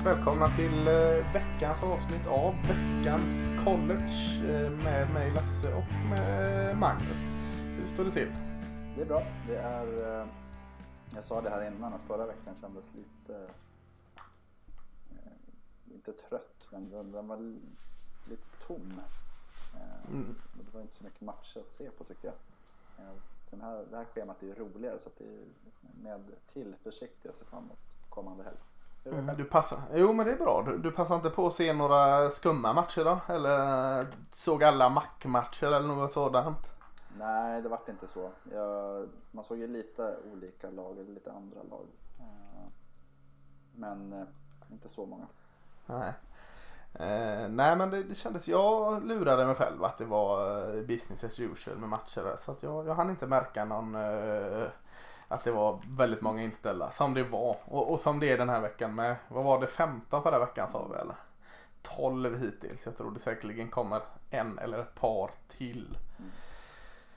Yes, välkomna till eh, veckans avsnitt av veckans college eh, med mig Lasse och med Magnus. Hur står det till? Det är bra. Det är, eh, jag sa det här innan att förra veckan kändes lite, inte trött, men den, den var lite tom. Mm. Det var inte så mycket matcher att se på tycker jag. Den här, det här schemat är roligare så att det är med tillförsikt jag ser fram emot kommande helg. Mm? Du passar, jo men det är bra. Du, du passar inte på att se några skumma matcher då? Eller såg alla mackmatcher eller något sådant? Nej, det vart inte så. Jag, man såg ju lite olika lag, eller lite andra lag. Eh, Men eh, inte så många. Nej. Eh, nej men det, det kändes, jag lurade mig själv att det var eh, business as usual med matcher Så att jag, jag hann inte märka någon eh, att det var väldigt många inställda som det var. Och, och som det är den här veckan med, vad var det 15 förra veckan sa vi eller? 12 hittills. Jag tror det säkerligen kommer en eller ett par till.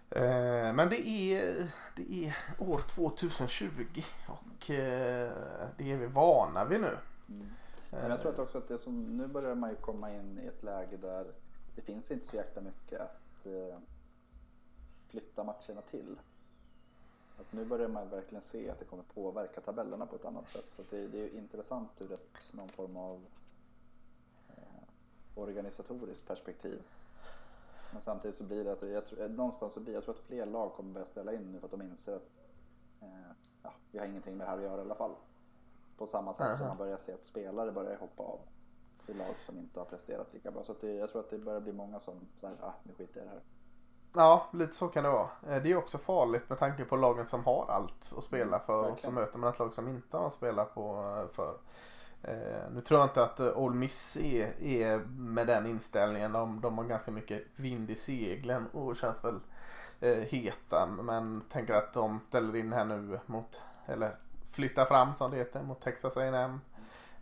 Eh, men det är, det är år 2020 och eh, det är vi vana vid nu. Mm. Men jag tror att också att det som, nu börjar man ju komma in i ett läge där det finns inte så jäkla mycket att eh, flytta matcherna till. Att nu börjar man verkligen se att det kommer påverka tabellerna på ett annat sätt. Så det, det är ju intressant ur ett, någon form av eh, organisatoriskt perspektiv. Men samtidigt så blir det att, jag tror, någonstans så blir jag tror att fler lag kommer börja ställa in nu för att de inser att eh, ja, vi har ingenting med det här att göra i alla fall. På samma sätt som Aha. man börjar se att spelare börjar hoppa av i lag som inte har presterat lika bra. Så det, jag tror att det börjar bli många som säger ah, nu skiter jag i det här. Ja, lite så kan det vara. Eh, Det är också farligt med tanke på lagen som har allt att spela för och så verkligen. möter man ett lag som inte har att spela på eh, för. Eh, nu tror jag inte att Ole Miss är, är med den inställningen. De, de har ganska mycket vind i seglen och känns väl heta. Men tänker att de ställer in här nu mot, eller flyttar fram som det heter, mot Texas A&M.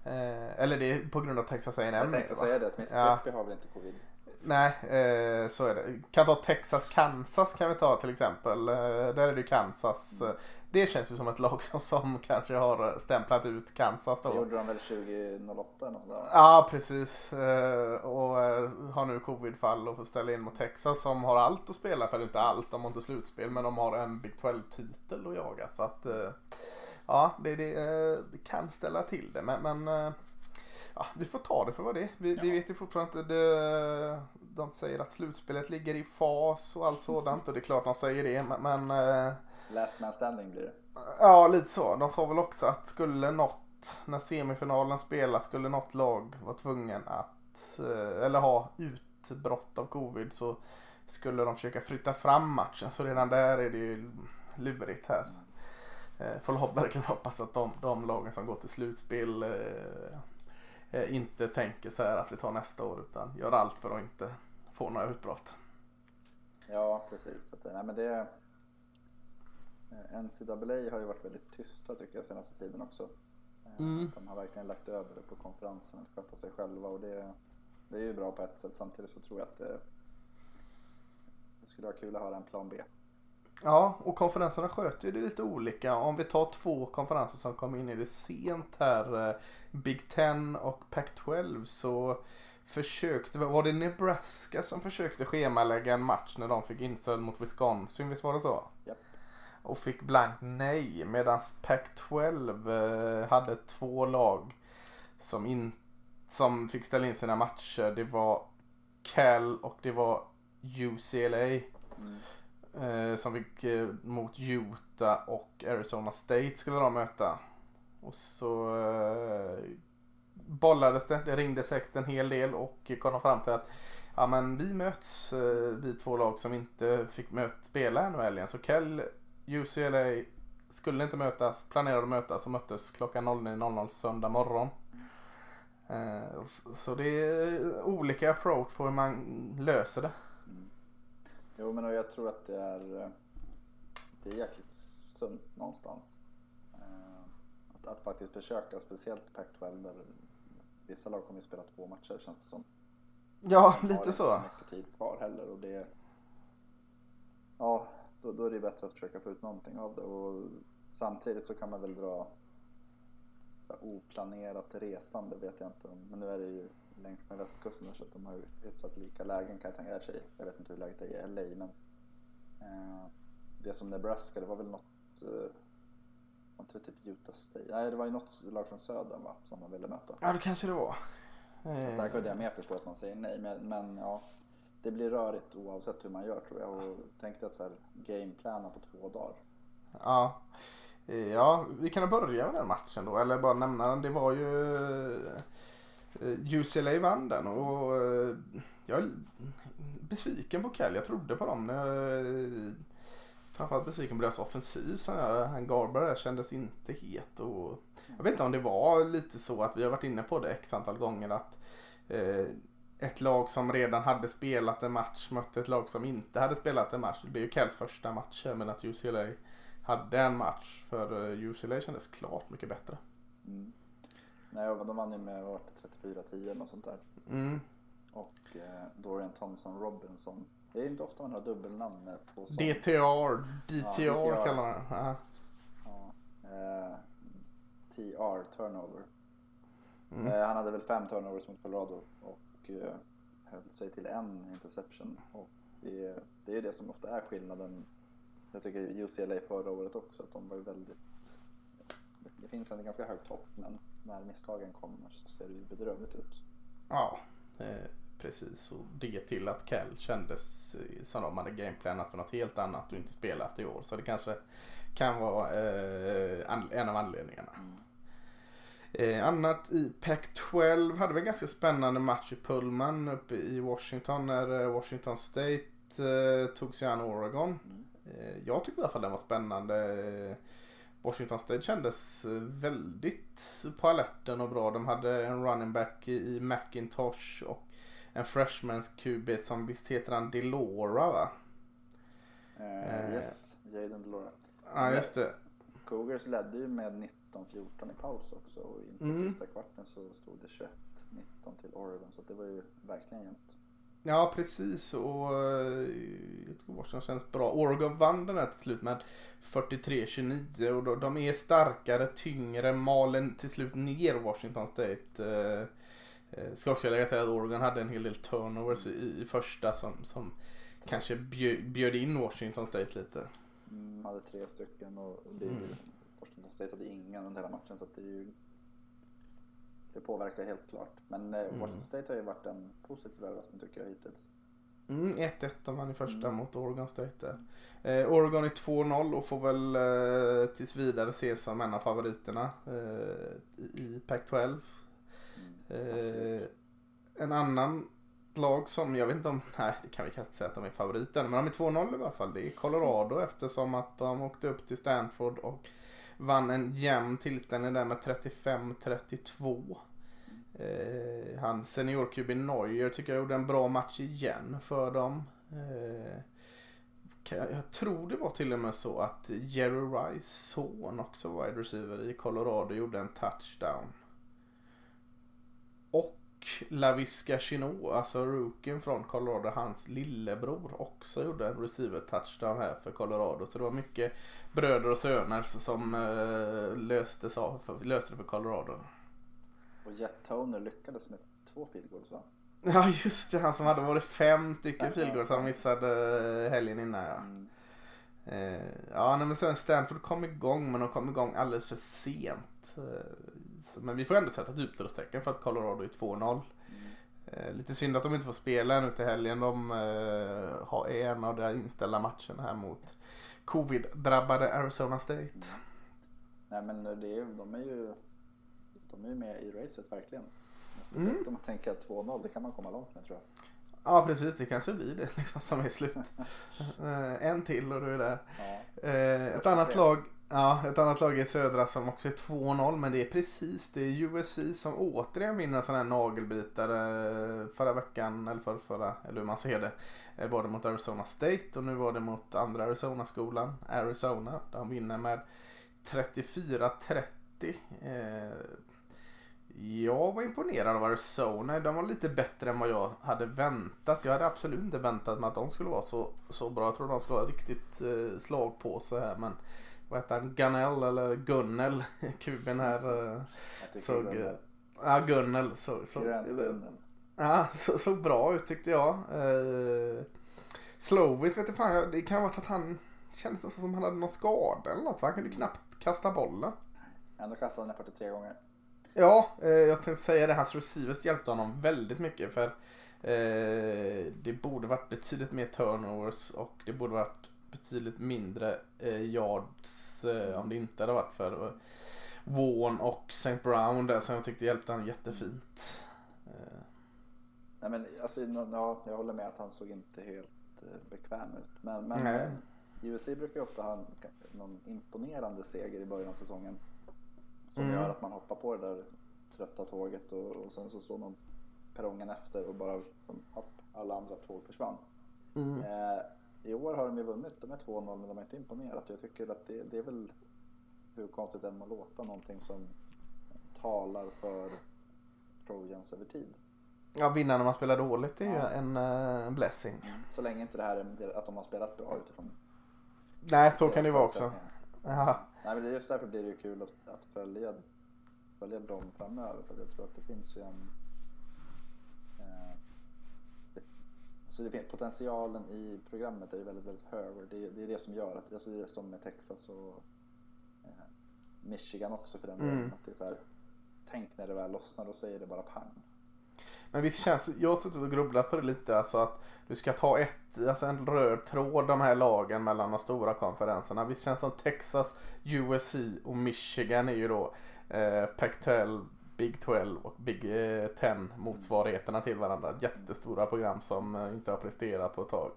Eh, eller det är på grund av Texas A&M. Jag tänkte säga det att Mississippi har väl inte covid. Nej, eh, så är det. Kan ta Texas, Kansas kan vi ta till exempel. Eh, där är det Kansas. Eh, Det känns ju som ett lag som, som kanske har stämplat ut Kansas Det då. gjorde de väl 2008 eller något sånt där. Ja, precis. Eh, och eh, har nu covidfall och får ställa in mot Texas som har allt att spela för. Inte allt, de har inte slutspel, men de har en Big 12-titel att jaga. Så att, eh, ja, det, det, eh, det kan ställa till det. Men, men eh, ja, vi får ta det för vad det är. Vi, vi Ja. vet ju fortfarande inte. Det, de säger att slutspelet ligger i fas och allt sådant. Och det är klart de säger det. Men, men eh, Last man standing blir det. Ja, lite så. De sa väl också att skulle något, när semifinalen spelas, skulle något lag vara tvungen att, eh, eller ha utbrott av covid så skulle de försöka flytta fram matchen. Så redan där är det ju lurigt här. Eh, Får verkligen hoppas att de, de lagen som går till slutspel eh, eh, inte tänker så här att vi tar nästa år utan gör allt för att inte få några utbrott. Ja, precis. Att, nej, men det, eh, NCAA har ju varit väldigt tysta tycker jag senaste tiden också. Eh, Mm. De har verkligen lagt över det på konferensen att sköta sig själva och det, det är ju bra på ett sätt. Samtidigt så tror jag att det, det skulle vara kul att höra en plan B. Ja, och konferenserna sköter ju det lite olika. Om vi tar två konferenser som kom in i det sent här, eh, Big Ten och Pac-12 så försökte, var det Nebraska som försökte schemalägga en match när de fick inställd mot Wisconsin, visst var det så? Japp. Och fick blankt nej, medan Pac-12 eh, hade två lag som, in, som fick ställa in sina matcher. Det var Cal och det var UCLA. Mm. Eh, som fick eh, mot Utah och Arizona State skulle de möta. Och så eh, bollades det. Det ringde säkert en hel del och kom fram till att ja, men vi möts, eh, vi två lag som inte fick möt, spela ännu i helgen. Så Kell, UCLA skulle inte mötas, planerade att mötas och möttes klockan 09.00 söndag morgon. Eh, så det är olika approach på hur man löser det. Jo, men jag tror att det är, eh, det är jäkligt sunt någonstans. Eh, Att, att faktiskt försöka, speciellt Pac-12 där vissa lag kommer ju spela två matcher känns det som. Ja, De har lite inte så. så mycket tid kvar heller och det... Ja, då, då är det bättre att försöka få ut någonting av det och samtidigt så kan man väl dra så oplanerat resande vet jag inte om. Men nu är det ju längs med västkusten så att de har hyfsat lika lägen kan jag tänka mig. Jag vet inte hur läget är i LA men eh, det som Nebraska det var väl något eh, var inte typ Utah State? Nej det var ju något lag från södern va som de ville möta. Ja det kanske det var. Eh. Där kunde jag mer förstå att man säger nej men, men ja det blir rörigt oavsett hur man gör tror jag och tänkte att så här gameplana på två dagar. Ja. Ja, vi kan börja med den matchen då, eller bara nämna den. Det var ju eh, Eh, UCLA vann den och eh, jag är besviken på Kell. Jag trodde på dem. Eh, framförallt besviken på deras offensiv. Han Garber där kändes inte het. Och jag vet inte om det var lite så att vi har varit inne på det x antal gånger att eh, ett lag som redan hade spelat en match mötte ett lag som inte hade spelat en match. Det blev ju Kells första match medan UCLA hade en match. För UCLA kändes klart mycket bättre. Mm. Nej, de vann ju med 34-10 eller något sånt där. Mm. Och eh, Dorian Thompson Robinson. Det är inte ofta man har dubbelnamn med två sånger. DTR, DTR, ja, DTR. kallar man. Ja. ja eh, TR, turnover. Mm. Eh, han hade väl fem turnovers mot Colorado och eh, höll sig till en interception. Och det, det är det som ofta är skillnaden jag tycker UCLA förra året också att de var ju väldigt... Det finns en ganska hög topp men när misstagen kommer så ser det ju bedrövligt ut. Ja, eh, precis. Och det till att Kell kändes som de hade gameplanat för något helt annat och inte spelat i år. Så det kanske kan vara eh, en av anledningarna. Mm. Eh, annat i Pac-12 hade vi en ganska spännande match i Pullman uppe i Washington när eh, Washington State eh, tog sig an Oregon. Mm. Eh, jag tyckte i alla fall den var spännande. Washington State kändes väldigt på alerten och bra. De hade en running back i McIntosh och en freshman QB som visst heter han Delora va? Uh, yes, Jaden Delora. Ja just det. Cougars ledde ju med 19-14 i paus också och inte mm. sista kvarten så stod det 21-19 till Oregon så det var ju verkligen jämnt. Ja precis och eh, Washington känns bra. Oregon vann den här till slut med 43-29 och de är starkare, tyngre, malen till slut ner Washington State. Eh, eh, ska också lägga till att Oregon hade en hel del turnovers i, första som, som kanske bjöd, in Washington State lite. Mm, hade tre stycken och det, mm. Washington State hade ingen under hela matchen så det är ju det påverkar helt klart. Men eh, mm. Washington State har ju varit en positiv överraskning tycker jag hittills. Mm, 1-1 de vann i första mm. mot Oregon State. Eh, Oregon är 2-0 och får väl eh, tills vidare ses som en av favoriterna eh, i Pac-12. Mm, eh, en annan lag som, jag vet inte om, nej det kan vi kanske säga att de är favoriten, men de är 2-0 i alla fall. Det är Colorado eftersom att de åkte upp till Stanford och vann en jämn tillställning där med 35-32. Eh, han senior-QB Neuer tycker jag gjorde en bra match igen för dem. Eh, jag tror det var till och med så att Jerry Rice son också wide receiver i Colorado gjorde en touchdown. Laviska Chino, alltså rookien från Colorado, hans lillebror också gjorde en receiver touchdown här för Colorado. Så det var mycket bröder och söner som eh, löste, löste det för Colorado. Och Jet Toner lyckades med två field goals va? Ja just det, han som hade varit fem stycken field goals han missade eh, helgen innan ja. Mm. Eh, ja men sen Stanford kom igång men de kom igång alldeles för sent. Eh, men vi får ändå sätta ett utropstecken för att Colorado är 2-0. Mm. lite synd att de inte får spela ännu till helgen. De har en av de inställda matcherna här mot covid-drabbade Arizona State. Nej men det är, de är ju de är ju med i racet verkligen. Speciellt mm. om man tänker att 2-0, det kan man komma långt med tror jag. Ja precis, det kanske blir det liksom som är slut. Eh, en till och du är där. Ja. Eh, ett annat lag Ja, ett annat lag i södra som också är 2-0 men det är precis det är USC som återigen vinner en sån här nagelbitare eh, förra veckan eller för förra eller hur man ser det. Eh, var det mot Arizona State och nu var det mot andra Arizona-skolan, Arizona. De vinner med 34-30. Eh, jag var imponerad av Arizona. De var lite bättre än vad jag hade väntat. Jag hade absolut inte väntat mig att de skulle vara så, så bra. Jag trodde de skulle ha riktigt slag på sig här. Men vad heter han, Gunnell eller Gunnel, kuben här. Jag Såg, eh, ja Gunnel så, så, ja, så, såg bra ut tyckte jag. Eh, Slovis vet du fan, jag- det kan ha varit att han kändes som han hade någon skada eller något. för Han kunde knappt kasta bollen. Ändå kastade han den 43 gånger. Ja, eh, jag tänkte säga det. Hans receivers hjälpte honom väldigt mycket. För eh, det borde varit betydligt mer turnovers och det borde varit betydligt mindre eh, yards eh, om det inte hade varit för eh, Warren och St. Brown där som jag tyckte hjälpte honom jättefint. Nej, men, alltså, ja, jag håller med att han såg inte helt bekväm ut. Men, men Nej. USC brukar ju ofta ha någon imponerande seger i början av säsongen. Som Mm. gör att man hoppar på det där trötta tåget och, och sen så står någon perrongen efter och bara som, hopp, alla andra tåg försvann. mm. Eh, I år har de ju vunnit, de är 2-0 men de har inte imponerat. Jag tycker att det, det är väl hur konstigt det än må låta någonting som talar för Trojans över tid. Ja, vinna när man spelar dåligt är ju Ja. en eh, blessing. Så länge inte det här är att de har spelat bra utifrån Nej, så kan det vara också. Ja. Nej, men just därför blir det ju kul att, att följa, följa dem framöver. För jag tror att det finns ju en... Eh, det, så det finns, potentialen i programmet är ju väldigt, väldigt hög. Och det, det är det som gör att, alltså det är som med Texas och eh, Michigan också för den delen. Mm. Att det är så här, tänk när det väl lossnar, då säger det bara pang. Men visst känns, jag har suttit och grubblat på det lite, alltså att du ska ta ett, alltså en röd tråd de här lagen mellan de stora konferenserna. Visst känns som Texas, USC och Michigan är ju då eh, Pac-12, Big 12 och Big eh, 10 motsvarigheterna till varandra. Jättestora program som eh, inte har presterat på ett tag.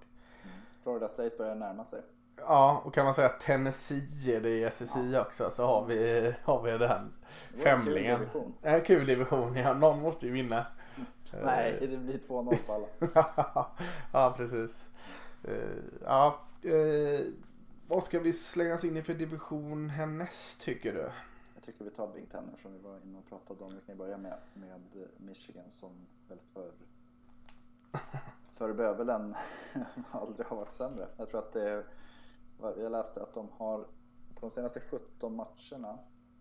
Florida State börjar närma sig. Ja, och kan man säga att Tennessee är det i SSI också så har vi, har vi den Det var en kul femlingen. division. En kul division, ja. Någon måste ju vinna. Nej, det blir 2-0 på alla. ja, precis. Eh, ja, eh, vad ska vi slänga oss in i för division härnäst tycker du? Tycker vi tar Big Ten som vi var inne och pratade om. Vi kan ju börja med, med Michigan som väl för, för bövelen aldrig har varit sämre. Jag tror att det är, jag läste att de har på de senaste 17 matcherna,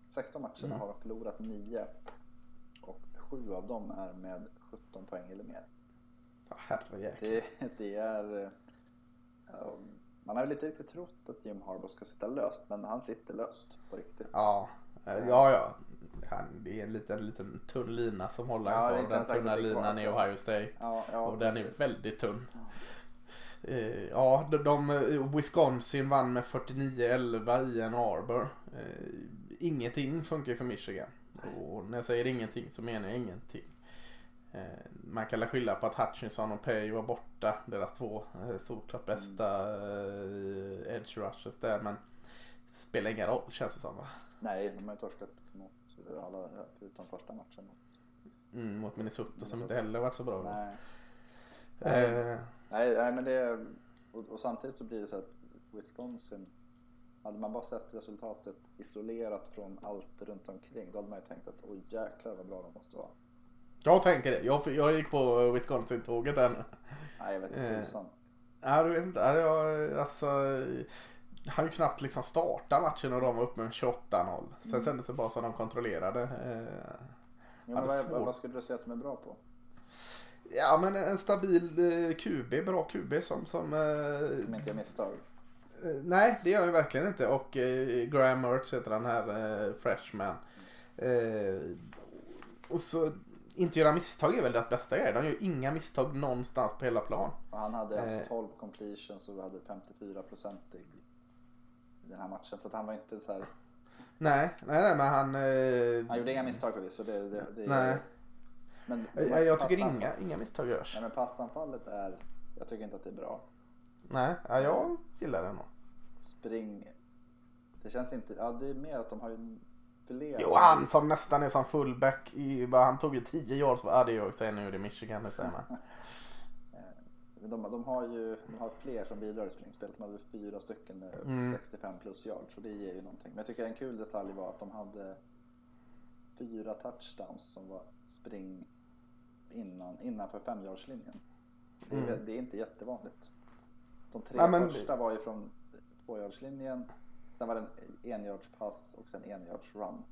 16 matcherna Mm. har de förlorat 9 och 7 av dem är med 17 poäng eller mer. Ja, herrejäklar. Det, det är... Man har ju lite riktigt trott att Jim Harbaugh ska sitta löst, men han sitter löst på riktigt. Ja, ja, ja. Han, det är en liten, liten tunn lina som håller Ja, är ja, inte den tunna är linan jag. Ohio State. Ja, ja, och den är väldigt tunn. Eh, ja, de, de, Wisconsin vann med 49-11 i en Arbor. Eh, ingenting funkar för Michigan. Och när jag säger ingenting så menar jag ingenting. Eh, man kan skylla på att Hutchinson och Pay var borta. Deras två eh, solklart bästa eh, edge rushers där. Men spelar ingen roll känns det som va? Nej, de har ju torskat mot alla förutom första matchen. Mm, mot Minnesota, som Minnesota. inte heller varit så bra. Nej, Eh, nej, nej men det är, och, och samtidigt så blir det så att Wisconsin, hade man bara sett resultatet isolerat från allt runt omkring då hade man ju tänkt att oj jäklar vad bra de måste vara. jag tänker det. Jag, jag gick på Wisconsin-tåget än. Nej, jag vet inte Eh, tusan. Ja, du vet inte. Alltså, han ju knappt liksom starta matchen och de var uppe med 28-0. Sen Mm. kändes det bara som de kontrollerade. Eh, Ja, vad, vad, skulle du säga att de är bra på? Ja, men en stabil eh, QB, bra QB som... som Om eh, inte jag misstag. eh, nej, det gör han verkligen inte. Och eh, Graham Mertz heter den här eh, freshman. Eh, och så inte göra misstag är väl deras bästa grej. De gör inga misstag någonstans på hela plan. Och han hade alltså Eh. 12 completions och hade 54 procent i, i den här matchen. Så att han var inte så här. Nej, nej, nej men han... Eh, Han gjorde inga misstag förvisso. Det, det, det, Nej. Men jag, jag tycker inga, inga misstag görs. Nej men passanfallet är, jag tycker inte att det är bra. Nej, ja, jag gillar den nog. Spring, det känns inte, ja det är mer att de har ju. Jo, han som nästan är som fullback. I, han tog ju 10 yards. Ja, det är jag också. Nu är det Michigan, det stämmer. De, de har ju de har fler som bidrar i springspelet. De hade fyra stycken med Mm. 65 plus yards. Så det ger ju någonting. Men jag tycker en kul detalj var att de hade fyra touchdowns som var spring innan, innanför femyardslinjen. Det, Mm. det är inte jättevanligt. De tre Ja, men- första var ju från tvåyardslinjen Sen var det en enjardspass och sen enjardsrun.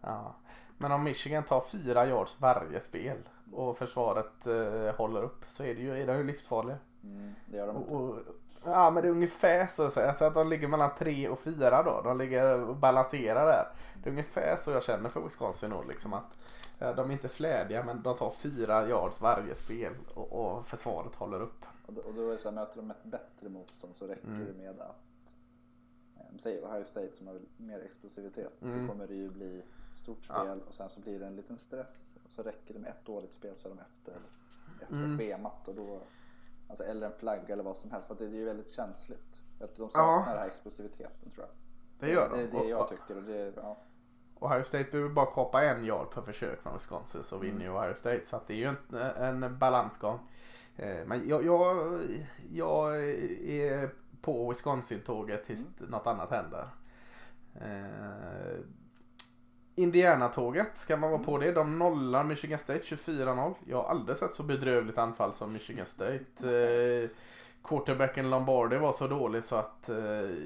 Ja. Men om Michigan tar fyra yards varje spel och försvaret eh, håller upp så är, det ju, är de ju livsfarliga. Mm, det gör de inte. Och, och, ja men det är ungefär så att säga. Så att de ligger mellan tre och fyra då. De ligger och balanserar där. Det är ungefär så jag känner för Wisconsin nog. Liksom att, ja, de är inte flädiga men de tar fyra yards varje spel och, och försvaret håller upp. Och då, och då är det så här, möter de ett bättre motstånd så räcker Mm. det med att eh, Säg Ohio State som har mer explosivitet. Mm. Då kommer det ju bli stort Ja. spel och sen så blir det en liten stress. Och så räcker det med ett dåligt spel så är de efter, efter Mm. schemat. Och då, alltså, eller en flagga eller vad som helst. Så det är ju väldigt känsligt. Att de saknar Ja. den här explosiviteten tror jag. Det gör Det de. är det Och- jag och- tycker. Och det, ja. Ohio State behöver bara kapa en yard per försök från Wisconsin så vinner ju Ohio State. Så det är ju en, en balansgång. Eh, Men jag, jag, jag är på Wisconsin-tåget tills något annat händer. Indiana-tåget, ska man vara på det? De nollar Michigan State 24-0. Jag har aldrig sett så bedrövligt anfall som Michigan State. Eh, quarterbacken Lombardi var så dålig så att, eh,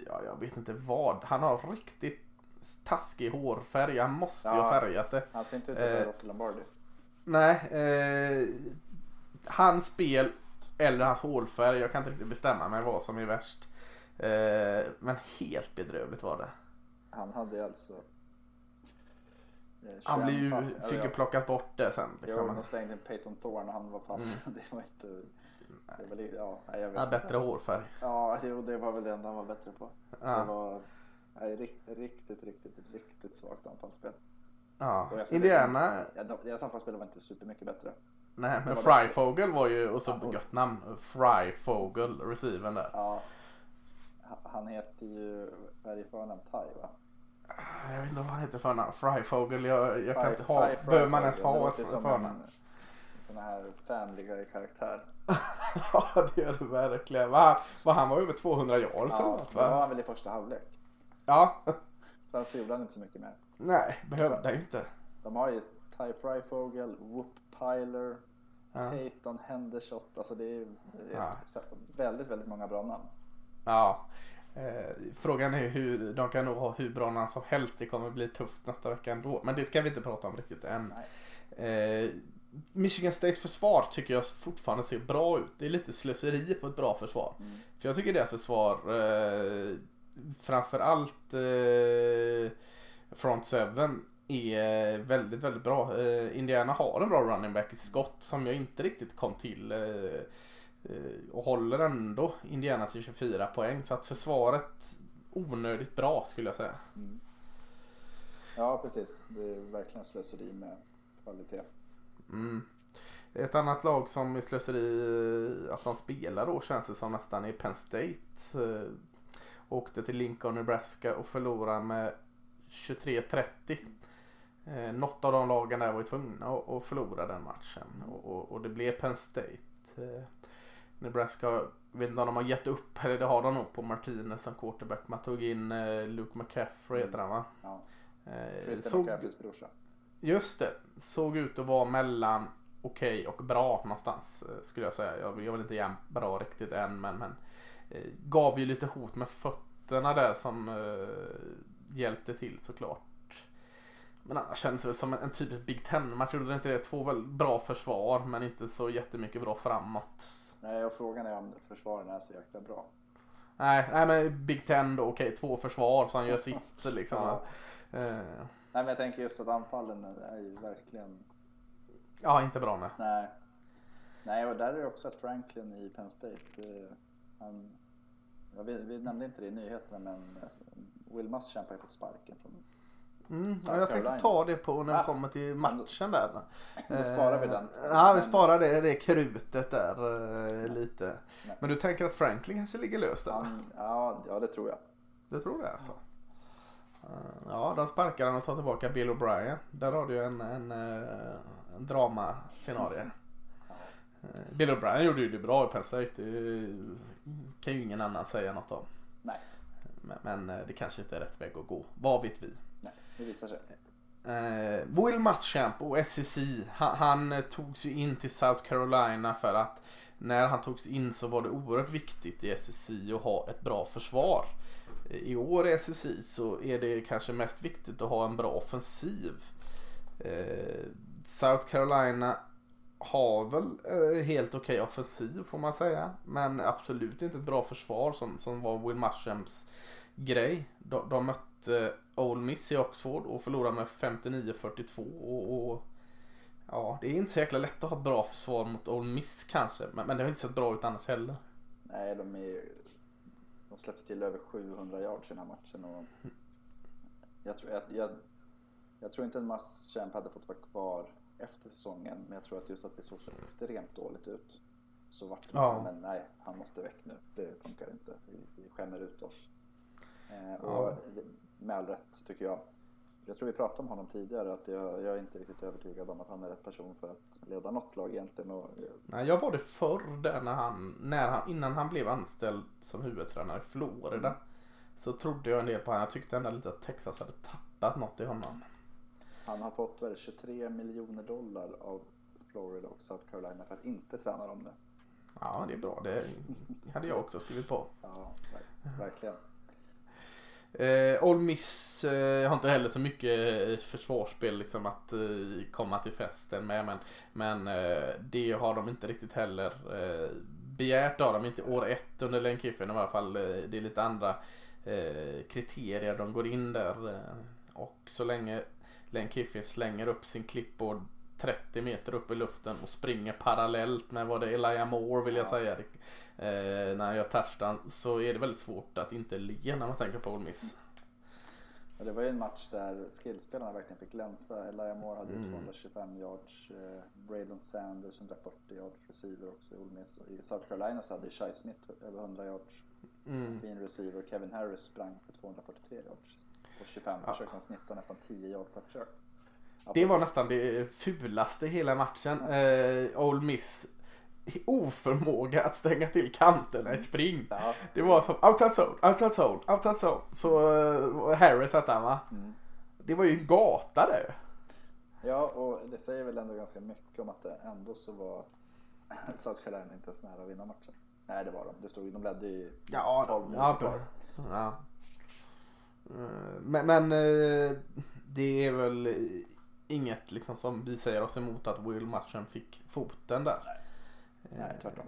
ja, jag vet inte vad. Han har riktigt taskig hårfärg. Han måste ju Ja. ha färgat det. Han ser inte ut vara Eh. Rocky Lombardi. Nej, eh, hans spel eller hans hårfärg. Jag kan inte riktigt bestämma mig vad som är värst. Eh, men helt bedrövligt var det. Han hade ju alltså... eh, Han 21 blir ju, pass- fick ju ja. plockas bort det sen. Det Jo, de slängde in Peyton Thorne och han var fast. Det var inte... Det var, ja, jag vet han har bättre hårfärg. Ja, jo, det var väl det enda han var bättre på. Det Ja, var nej, riktigt, riktigt, riktigt, riktigt svagt anfallsspel. ja. Indiana, Ja, de- deras anfallsspel var inte supermycket bättre. nej men Fryfogel var ju, och så Ja, gött namn, Fryfogel, receiven där. Ja, ha- han heter ju, vad är det förnamn? Ty va? Jag vet inte vad han heter för namn. Fryfogel, jag, jag kan inte ha, behöver man ens ha ett förnamn? sån här guy karaktär. Ja det gör det verkligen. Va? Va, han var över 200 yards eller Ja, det var va? han väl i första halvlek. Ja. Sen så gjorde han inte så mycket mer. Nej, behövde jag inte. De har ju Ty Fryfogel, Whoop Piler, Ja. Peyton Hendershot. Alltså det är Ja. så- väldigt, väldigt många bra namn. Ja. Eh, frågan är hur, de kan nog ha hur bra namn som helst. Det kommer bli tufft nästa vecka ändå. Men det ska vi inte prata om riktigt än. Eh, Michigan States försvar tycker jag fortfarande ser bra ut. Det är lite slöseri på ett bra försvar. Mm. För jag tycker deras försvar eh, framförallt eh, Front 7 är väldigt, väldigt bra. Eh, Indiana har en bra running back i skott som jag inte riktigt kom till. Eh, eh, och håller ändå Indiana till 24 poäng. Så att försvaret onödigt bra skulle jag säga. Mm. Ja, precis. Det är verkligen slöseri med kvalitet. Mm. Ett annat lag som är slöseri att de spelar då känns det som nästan är Penn State. Eh, åkte till Lincoln, Nebraska och förlorade med 23-30. Eh, något av de lagen där var ju tvungna att, att förlora den matchen och, och, och det blev Penn State. Nebraska, vet inte om de har gett upp, eller det har de nog på Martinez som quarterback. Man tog in eh, Luke McCaffrey heter han va? Ja. Eh, Christian såg- McCaffreys brorsa. Just det. Såg ut att vara mellan okej och bra någonstans eh, skulle jag säga. Jag, jag vill inte ge bra riktigt än men, men gav ju lite hot med fötterna där som eh, hjälpte till såklart. Men annars känns det som en, en typisk Big Ten-match. Gjorde det inte det? Två väl bra försvar men inte så jättemycket bra framåt. Nej, och frågan är om försvaren är så jäkla bra. Nej, nej men Big Ten då, okej två försvar som gör sitt liksom. Ja. Eh, Nej, men jag tänker just att anfallen är ju verkligen... ja, inte bra nej. Nej. Nej, och där är det också att Franklin i Penn State, eh, han... Vi, vi nämnde inte det i nyheterna, men eh, Will Muschamp har ju fått sparken från... Mm, ja, jag tänkte ta det på när vi Ah. kommer till matchen där. Då sparar vi den. Eh, Ja, vi sparar det, det krutet där eh, lite. Nej. Men du tänker att Franklin kanske ligger löst där? Han, ja, ja, det tror jag. Du tror det alltså? Eh, Ja, de sparkar han och tar tillbaka Bill O'Brien. Där har du en, en, en dramascenario. Bill O'Brien gjorde ju det bra i Penn State. Det kan ju ingen annan säga något om. Nej. Men, men det kanske inte är rätt väg att gå. Vad vet vi? Det visar sig. Eh, Will Muschamp och SEC, han, han togs ju in till South Carolina för att när han togs in så var det oerhört viktigt i SEC att ha ett bra försvar. Eh, i år i SEC så är det kanske mest viktigt att ha en bra offensiv. Eh, South Carolina har väl eh, helt okej okay offensiv får man säga. Men absolut inte ett bra försvar som, som var Will Muschamps grej. De, de mötte Ole Miss i Oxford och förlorade med 59-42. Och, och, ja, det är inte så jäkla lätt att ha bra försvar mot Ole Miss kanske. Men, men det har inte sett bra ut annars heller. Nej, de, är, de släppte till över 700 yards i den här matchen. Och jag, tror, jag, jag, jag tror inte en Muschamp hade fått vara kvar efter säsongen. Men jag tror att just att det såg så extremt dåligt ut. Så vart det ja. men nej, han måste väck nu. Det funkar inte. Vi, vi skämmer ut oss. Eh, och ja. med all rätt tycker jag. Jag tror vi pratade om honom tidigare att jag, jag är inte riktigt övertygad om att han är rätt person för att leda något lag egentligen. Och, Nej, jag var det förr där när han, när han, innan han blev anställd som huvudtränare i Florida. Mm. Så trodde jag en del på honom. Jag tyckte ändå lite att Texas hade tappat något i honom. Han har fått väl 23 miljoner dollar av Florida och South Carolina för att inte träna dem nu. Ja, det är bra. Det hade jag också skrivit på. Ja, verkligen. Eh, Ole Miss eh, har inte heller så mycket eh, försvarsspel liksom att eh, komma till festen med. Men, men eh, det har de inte riktigt heller eh, begärt av dem. Inte år ett under Len Kiffen i alla fall. Eh, det är lite andra eh, kriterier de går in där. Eh, och så länge Len Kiffin slänger upp sin klippbord 30 meter upp i luften och springer parallellt med vad det är Elijah Moore vill jag ja. säga. Eh, när gör touchdown så är det väldigt svårt att inte le när man tänker på Ole Miss. Ja, det var ju en match där skillspelarna verkligen fick glänsa. Elijah Moore hade mm. 225 yards, eh, Braylon Sanders 140 yards receiver också i Ole Miss. I South Carolina så hade Shai Smith över 100 yards. Mm. Fin receiver. Kevin Harris sprang för 243 yards på 25 ja. försök. Han snittade nästan 10 yards per försök. Det var nästan det fulaste i hela matchen. Eh, Ole Miss oförmåga att stänga till kanterna i spring. Ja. Det var som outside zone, outside zone, outside zone. Så uh, Harris hette han va? Mm. Det var ju en gata där Ja, och det säger väl ändå ganska mycket om att det ändå så var South Carolina inte ens nära att vinna matchen. Nej, det var de. Det stod, de ledde ju ja, 12 ja, kvar. Ja. Eh, men, men eh, det är väl inget liksom som vi säger oss emot att Will matchen fick foten där. Nej, Nej tvärtom.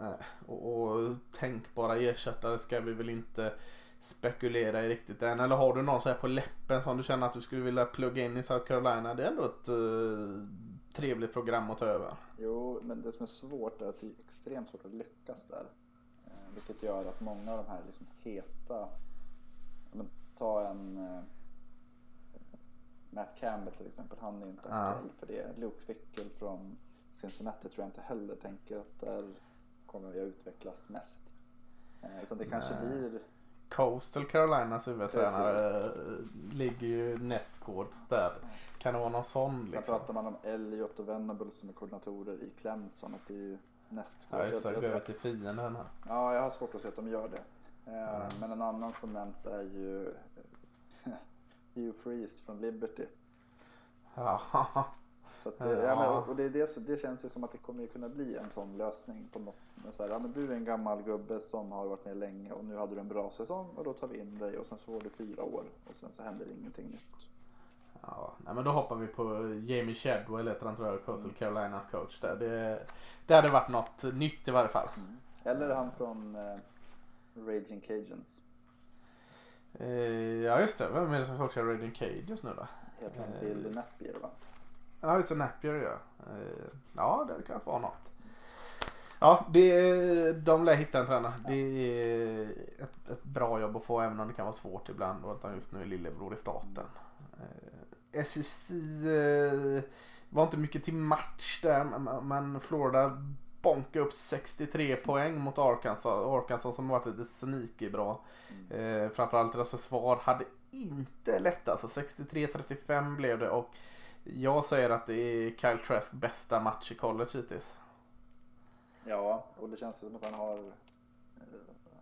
Eh, och, och tänkbara ersättare ska vi väl inte spekulera i riktigt än. Eller har du någon så här på läppen som du känner att du skulle vilja plugga in i South Carolina? Det är ändå ett uh, trevligt program att ta över. Jo, men det som är svårt är att det är extremt svårt att lyckas där. Eh, vilket gör att många av de här liksom heta, men, ta en eh, Matt Campbell till exempel, han är inte aktuell ja. för det. Luke Fickel från Cincinnati tror jag inte heller tänker att där kommer jag utvecklas mest. Eh, utan det kanske Nej. blir Coastal Carolinas huvudtränare eh, ligger ju nästgårds där. Kan det vara någon sån? Sen liksom? pratar man om Elliot och Venable som är koordinatorer i Clemson. Att det är ju nästgårds. Ja. Gå över till fienden här. Ja, jag har svårt att se att de gör det. Mm. Men en annan som nämnts är ju Hugh Freeze från Liberty. Ja. Så att, ja. ja men, och det, det, det känns ju som att det kommer kunna bli en sån lösning på något. Men så här, ja, men du är en gammal gubbe som har varit med länge och nu hade du en bra säsong och då tar vi in dig och sen så får du fyra år och sen så händer ingenting nytt. Ja, nej, men då hoppar vi på Jamie Shedwell heter han tror jag, Coastal mm. Carolinas coach där. Det, det hade varit något nytt i varje fall. Mm. Eller han från eh, Raging Cajuns. Eh, ja just det, vem är det som coachar Raging Cajuns nu då? Heter han Bill Napier va? Ja, just det, Napier ja. Eh, ja, det kan vara något. Ja, det, de lär hitta en tränare. Det är ett, ett, bra jobb att få även om det kan vara svårt ibland och att han just nu är lillebror i staten. Eh, SEC var inte mycket till match där men Florida bonkade upp 63 poäng mot Arkansas. Arkansas som varit lite sneaky bra. Mm. Eh, framförallt deras försvar hade inte lätt alltså. 63-35 blev det och jag säger att det är Kyle Trask bästa match i college hittills. Ja, och det känns som att han har eh,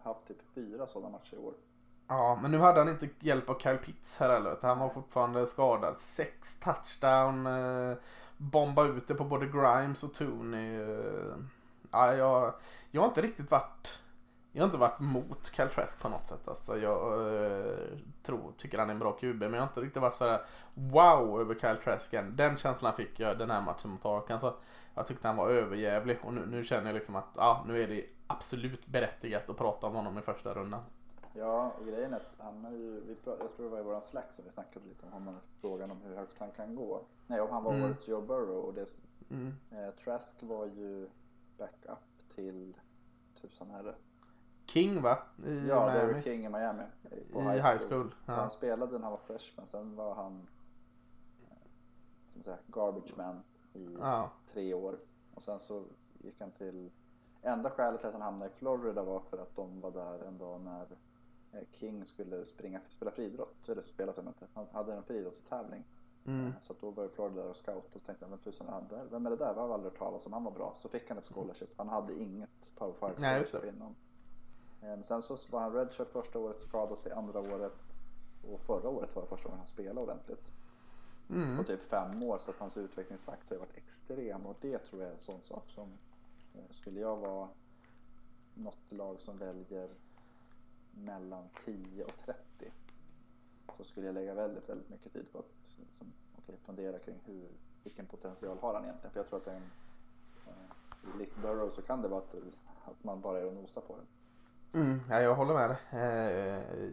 haft typ fyra sådana matcher i år. Ja, men nu hade han inte hjälp av Kyle Pitts här heller. Han var fortfarande skadad. Sex touchdown. Bomba ut det på både Grimes och Tooney. Eh, ja, jag, jag har inte riktigt varit jag har inte varit mot Cal Trask på något sätt. Alltså, jag eh, tror, tycker han är en bra QB men jag har inte riktigt varit så här wow över Cal Trask än. Den känslan fick jag den här matchen mot Arkansas. Alltså, jag tyckte han var överjävlig och nu, nu känner jag liksom att ja, nu är det absolut berättigat att prata om honom i första rundan. Ja, och grejen är att han har ju, vi jag tror det var i våran slack som vi snackade lite om honom, frågan om hur högt han kan gå. Nej, om han var Mm. årets Joe Burrow och det, Mm. eh, Trask var ju backup till typ sån här King va? I Ja, Miami. Derrick King i Miami. I high school, Så ja. han spelade när han var freshman, sen var han säga, garbage man i Ja. tre år. Och sen så gick han till... Enda skälet till att han hamnade i Florida var för att de var där en dag när King skulle springa, spela friidrott. Eller spela som inte. Han hade en friidrottstävling. Mm. Eh, Så då var ju Florida där och scout och tänkte men tusan, han där, vem är det där? Jag har aldrig hört talas om. Han var bra. Så fick han ett scholarship. Han hade inget power 5 Nej, just scholarship innan. Eh, Men sen så var han redshirt första året, skadade sig andra året. Och förra året var det första gången han spelade ordentligt. Mm. På typ fem år. Så att hans utvecklingstakt har ju varit extrem. Och det tror jag är en sån sak som eh, skulle jag vara något lag som väljer mellan 10 och 30 så skulle jag lägga väldigt, väldigt mycket tid på att liksom, okej, fundera kring hur, vilken potential har han egentligen? För jag tror att en, eh, likt Burrow så kan det vara att, att man bara är och nosar på det. Mm, ja, jag håller med. Eh,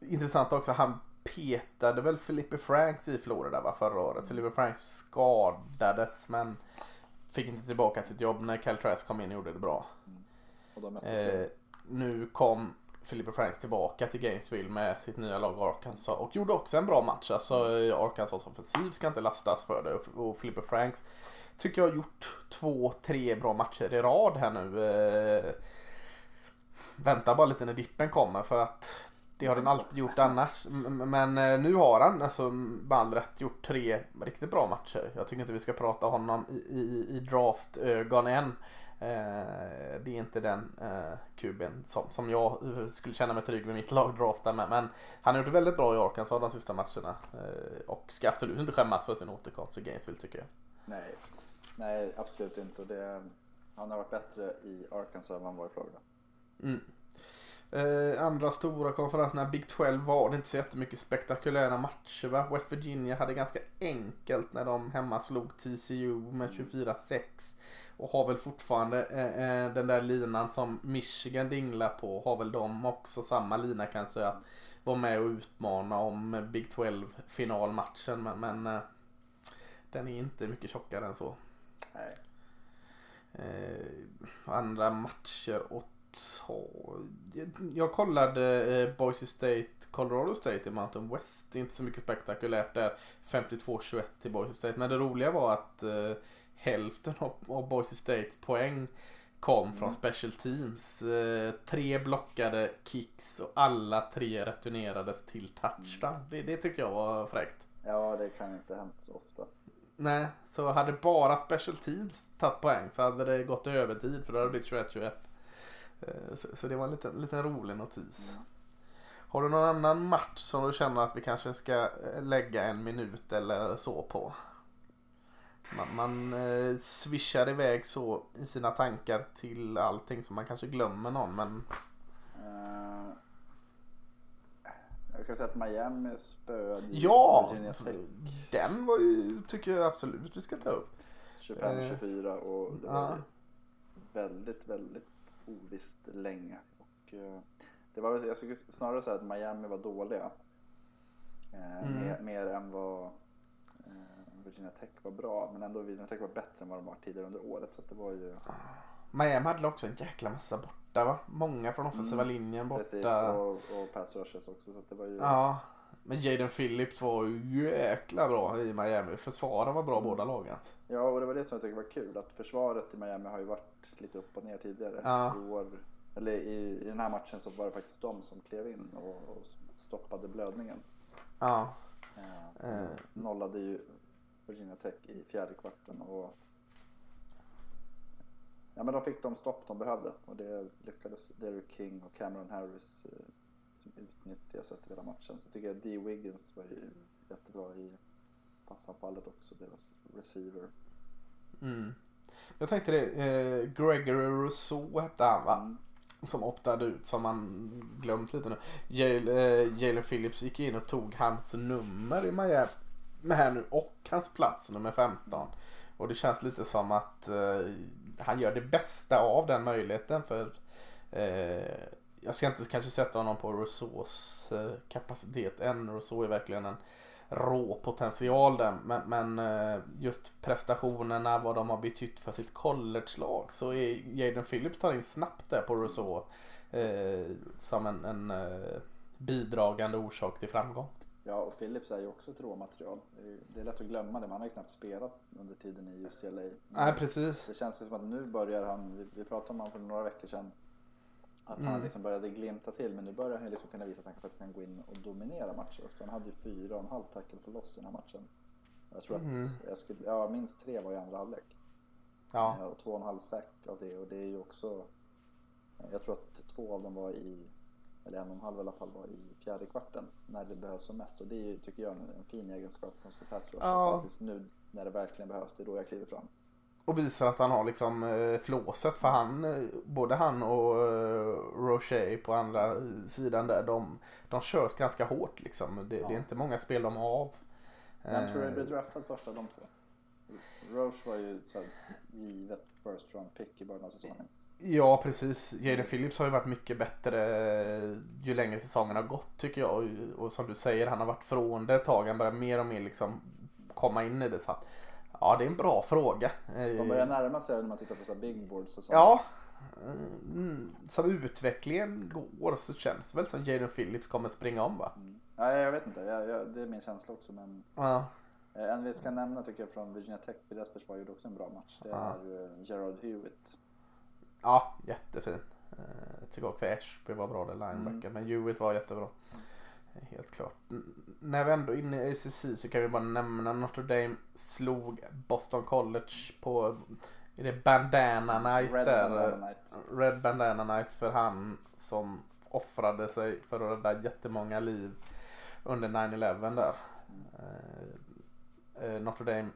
intressant också, han petade väl Felipe Franks i Florida va, förra året. Felipe Franks skadades men fick inte tillbaka sitt jobb när Cal Trask kom in och gjorde det bra. Och de möttes Eh nu kom Felipe Franks tillbaka till Gainesville med sitt nya lag Arkansas och gjorde också en bra match. Alltså Arkansas offensiv ska inte lastas för det och- och Franks tycker jag har gjort två, tre bra matcher i rad här nu. Eh, Vänta bara lite när dippen kommer för att det har den alltid gjort annars. Men eh, nu har han alltså med all rätt gjort tre riktigt bra matcher. Jag tycker inte vi ska prata honom i, i, i draftögon än. Eh, det är inte den eh, kuben som, som jag eh, skulle känna mig trygg med mitt lag drafta med. Men han har gjort väldigt bra i Arkansas de sista matcherna. Och ska absolut inte skämmas för sin återkomst till Gainesville tycker jag. Nej, nej absolut inte. Det, han har varit bättre i Arkansas än vad han var i Florida. Mm. Eh, andra stora konferenserna, Big 12 var det inte så jättemycket spektakulära matcher va? West Virginia hade ganska enkelt när de hemma slog TCU med 24-6. Och har väl fortfarande eh, eh, den där linan som Michigan dinglar på. Har väl de också samma lina kanske att vara med och utmana om Big 12 finalmatchen. Men, men eh, den är inte mycket tjockare än så. Eh, andra matcher att ta. Jag, kollade eh, Boise State, Colorado State i Mountain West. Inte så mycket spektakulärt där. 52-21 till Boise State. Men det roliga var att eh, hälften av, av Boise States poäng kom från special teams. Eh, tre blockade kicks och alla tre returnerades till touchdown. Det, det tyckte jag var fräckt. Ja, det kan inte hänt så ofta. Nej, så hade bara special teams tagit poäng så hade det gått övertid för då hade det blivit 21-21. Eh, Så, så det var en liten, liten rolig notis. Mm. Har du någon annan match som du känner att vi kanske ska eh, lägga en minut eller så på? Man, man eh, swishar iväg så i sina tankar till allting så man kanske glömmer någon men Eh, jag kan säga att Miami spöade ja! Den var ju, tycker jag absolut vi ska ta upp. 25-24 och det var ju väldigt, väldigt ovisst länge. Och, eh, det var jag skulle snarare säga att Miami var dåliga. Eh, Mm. mer, mer än vad eh, Virginia Tech var bra. Men ändå Virginia Tech var bättre än vad de var tidigare under året. Så det var ju Miami hade också en jäkla massa borta va? Många från offensiva Mm, linjen borta. precis. Och, och pass rushes också. Så det var ju... Ja, men Jaden Phillips var ju jäkla bra i Miami. Försvaren var bra båda lagen. Ja, och det var det som jag tycker var kul. Att försvaret i Miami har ju varit lite upp och ner tidigare. Ja. I, år, eller i, I den här matchen så var det faktiskt de som klev in och, och stoppade blödningen. Ja, Eh, Eh. Nollade ju Virginia Tech i fjärde kvarten och Ja men de fick de stopp de behövde och det lyckades Derrick King och Cameron Harris eh, liksom utnyttja sett i hela matchen. Så jag tycker att Dee Wiggins var ju jättebra i passanfallet också, deras receiver. mm. Jag tänkte det. Eh, Gregory Rousseau hette han va? Mm. som optade ut som man glömt lite nu. Jalen eh, Phillips gick in och tog hans nummer i Miami med här nu och hans plats nummer 15. Och det känns lite som att eh, han gör det bästa av den möjligheten för eh, jag ska inte kanske sätta honom på Rousseaus eh, kapacitet än. Rousseau är verkligen en rå potential där. Men, men eh, just prestationerna, vad de har betytt för sitt college-lag så är Jaden Phillips tar in snabbt där på Rousseau eh, som en, en eh, bidragande orsak till framgång. Ja, och Phillips är ju också ett råmaterial. Det är lätt att glömma det, men han har ju knappt spelat under tiden i UCLA. Nej, precis. Det känns som att nu börjar han, vi pratade om honom för några veckor sedan, att han mm. liksom började glimta till men nu börjar han liksom kunna visa att han faktiskt kan gå in och dominera matcher också. Han hade ju fyra och en halv tackle för loss i den här matchen. Jag tror mm. att jag skulle, ja, minst tre var i andra halvlek. Ja. Och två och en halv sack av det och det är ju också jag tror att två av dem var i eller en och en halv i alla fall var i fjärde kvarten när det behövs som mest och det är, tycker jag en, en fin egenskap hos pass ja. faktiskt nu när det verkligen behövs, det är då jag kliver fram. Och visar att han har liksom eh, flåset för han, eh, både han och eh, Rocher på andra sidan där, de, de körs ganska hårt liksom. Det, ja. det är inte många spel de har av. Vem tror du blir draftad först av de två? Roche var ju så här, givet first round pick i början av säsongen. Ja precis. Jaden Phillips har ju varit mycket bättre ju längre säsongen har gått tycker jag. Och, och som du säger, han har varit från det ett tag. Han börjar mer och mer liksom komma in i det. Så att, Ja, det är en bra fråga. De börjar närma sig när man tittar på så big boards och sånt. Ja. Mm, som utvecklingen går så känns det väl som Jaden Phillips kommer springa om va? Mm. Ja, jag vet inte, jag, jag, det är min känsla också men ja. Eh, en vi ska nämna tycker jag från Virginia Tech, deras försvar gjorde också en bra match. Det ja. är uh, Gerard Hewitt. Ja, jättefin. Uh, jag tycker också Ashby var bra där linebacker mm. men Hewitt var jättebra. Mm. Helt klart. när vi ändå är inne i ACC så kan vi bara nämna Notre Dame slog Boston College på är det Bandana Night Red där? Bandana Night. Red Bandana Night för han som offrade sig för att rädda jättemånga liv under 9-11 där. Mm. Notre Dame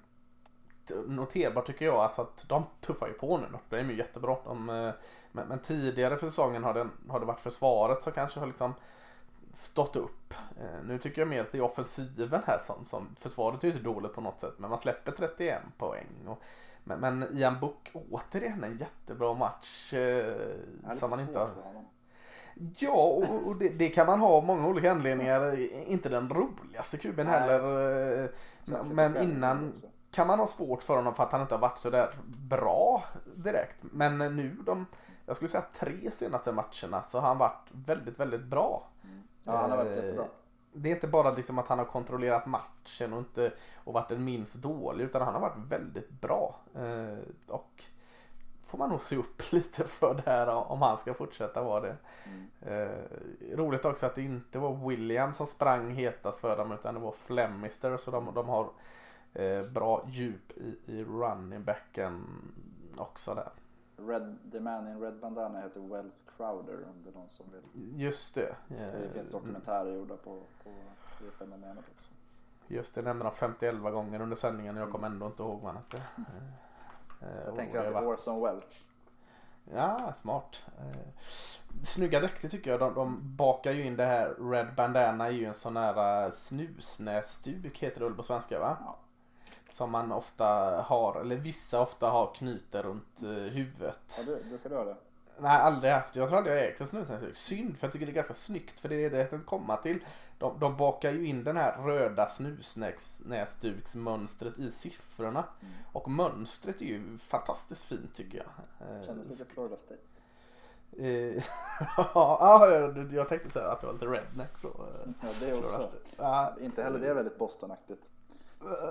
noterbar tycker jag alltså att de tuffar ju på nu. Dame är ju jättebra. De, men, men, tidigare för säsongen har det, har det varit försvaret som kanske har liksom stått upp. Eh, nu tycker jag mer att det är offensiven här som, som försvaret är ju inte dåligt på något sätt men man släpper 31 poäng. Och, men, men Ian Book återigen en jättebra match. Eh, som man inte har... Ja, och, och det, det, kan man ha av många olika anledningar. Inte den roligaste kuben heller. Eh, men, men innan kan man ha svårt för honom för att han inte har varit så där bra direkt. Men nu de, jag skulle säga tre senaste matcherna så har han varit väldigt, väldigt bra. Ja, han har varit eh, jättebra. Det är inte bara liksom att han har kontrollerat matchen och, inte, och varit den minst dålig utan han har varit väldigt bra. Eh, och får man nog se upp lite för det här om han ska fortsätta vara det. Mm. Roligt också att det inte var William som sprang hetast för dem utan det var Flemister så de, de har bra djup i, i running backen också där. Red, the man in red bandana heter Wells Crowder om det är någon som vill. Just det. Det finns dokumentärer gjorda på, på det fenomenet också. Just det, nämnde de 51 gånger under sändningen och jag kommer ändå inte ihåg vad han hette. Jag tänker att det är Orson Wells. Ja, smart. Snygga dräkter tycker jag. De, de bakar ju in det här. Red Bandana är ju en sån här snusnäsduk heter det väl på svenska va? Ja. Som man ofta har, eller vissa ofta har knuter runt eh, huvudet. Ja, du, brukar du ha det? Nej, aldrig haft. Jag tror aldrig jag ägt en snusnäsduk. Synd, för jag tycker det är ganska snyggt. För det är det jag komma till. De, de bakar ju in den här röda snusnäsduksmönstret i siffrorna. Mm. Och mönstret är ju fantastiskt fint tycker jag. Eh, Kändes lite Florida State. Eh, ja, jag, jag tänkte säga att det var lite redneck så. Ja, det också. Ja, inte heller det är väldigt Bostonaktigt.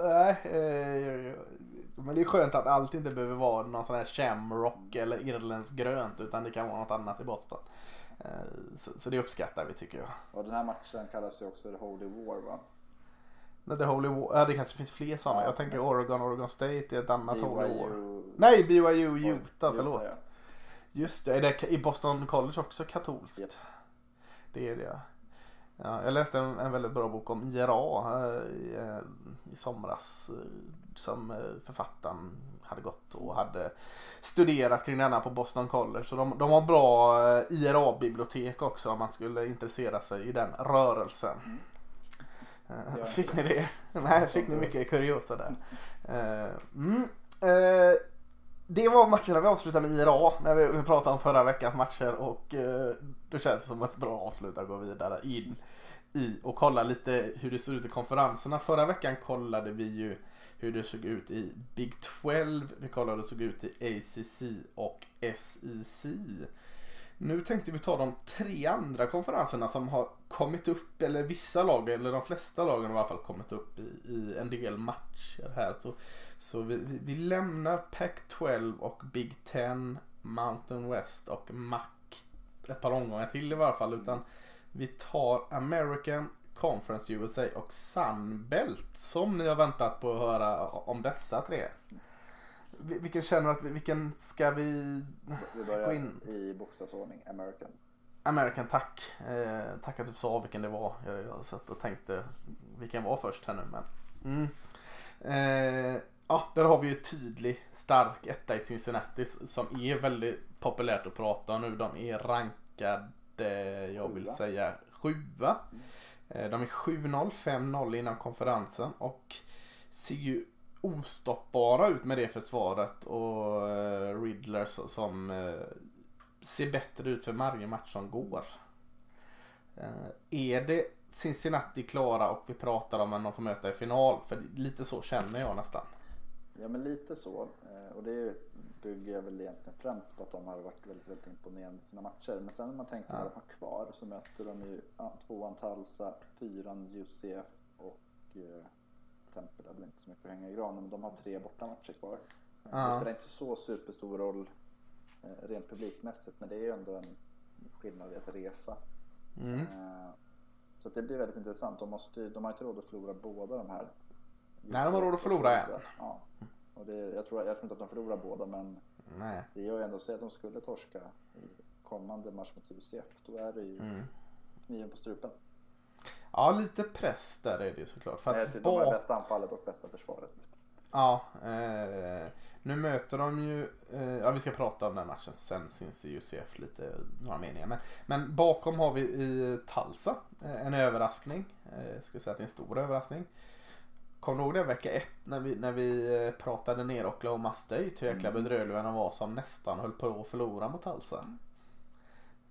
Nej, eh, men det är skönt att allt inte behöver vara någon sån här shamrock eller irländskt grönt utan det kan vara något annat i Boston. Eh, så, så, det uppskattar vi tycker jag. Och den här matchen kallas ju också The Holy War va? Nej, The Holy War, ja det kanske finns fler sådana. Ja, jag tänker Oregon, Oregon State är ett annat BYU, Holy War. Nej, BYU, Utah, förlåt. Ja. Just det, är det i Boston College också katolskt? Yep. Det är det Ja, jag läste en, en väldigt bra bok om IRA eh, i, eh, i somras. Eh, som författaren hade gått och hade studerat kring denna på Boston College. Så de, de har bra IRA-bibliotek också om man skulle intressera sig i den rörelsen. Ja. Fick ni det? Nej, fick ni mycket kuriosa där. Mm. Det var matcherna vi avslutade med IRA när vi vi pratade om förra veckans matcher och eh, då känns det som ett bra avslut att gå vidare in i och kolla lite hur det ser ut i konferenserna. Förra veckan kollade vi ju hur det såg ut i Big 12, vi kollade hur det såg ut i ACC och SEC. Nu tänkte vi ta de tre andra konferenserna som har kommit upp, eller vissa lag, eller de flesta lagen har i alla fall kommit upp i, i en del matcher här. Så, så vi, vi, vi lämnar Pac-12 och Big 10, Mountain West och MAC ett par omgångar till i varje fall. Utan vi tar American Conference USA och Sunbelt som ni har väntat på att höra om dessa tre. Vi- Vilken känner att vi, vilken ska vi gå in? i bokstavsordning, American. American tack. Eh, tack att du sa vilken det var. Jag, jag satt och tänkte vilken var först här nu. Men, mm. eh, ja, där har vi ju tydlig stark etta i Cincinnati som är väldigt populärt att prata om nu. De är rankade, jag vill säga sjua. Eh, de är 7-0, 5-0 innan konferensen och ser ju ostoppbara ut med det försvaret och eh, Riddler som eh, ser bättre ut för varje match som går. Är det Cincinnati klara och vi pratar om att de får möta i final? För lite så känner jag nästan. Ja men lite så. Eh, Och det bygger jag väl egentligen främst på att de har varit väldigt, väldigt imponerande i sina matcher. Men sen när man tänker vad de har kvar så möter de ju ja, tvåan Talsa, fyran UCF och eh, är väl inte så mycket att hänga i granen men de har tre bortamatcher kvar. Ja. Det spelar inte så superstor roll eh, rent publikmässigt men det är ju ändå en skillnad i att resa. Mm. Eh, Så det blir väldigt intressant. De, måste, de har inte råd att förlora båda de här. Nej, de har råd att förlora en. Ja. Och det, jag, tror, jag tror inte att de förlorar båda men Nej. det gör ju ändå så att de skulle torska i kommande match mot UCF. Då är det ju Mm. kniven på strupen. Ja, lite press där är det ju såklart. För Nej, att typ, de har bak- bästa anfallet och bästa försvaret. Ja, eh, nu möter de ju, eh, ja vi ska prata om den matchen sen syns i UCF lite, några meningar. Men, men bakom har vi i Talsa eh, en överraskning. Eh, jag skulle säga att det är en stor överraskning. Kommer du ihåg det vecka ett när vi, när vi eh, pratade ner Oklahoma State hur jäkla bedrövliga de var som nästan höll på att förlora mot Talsa.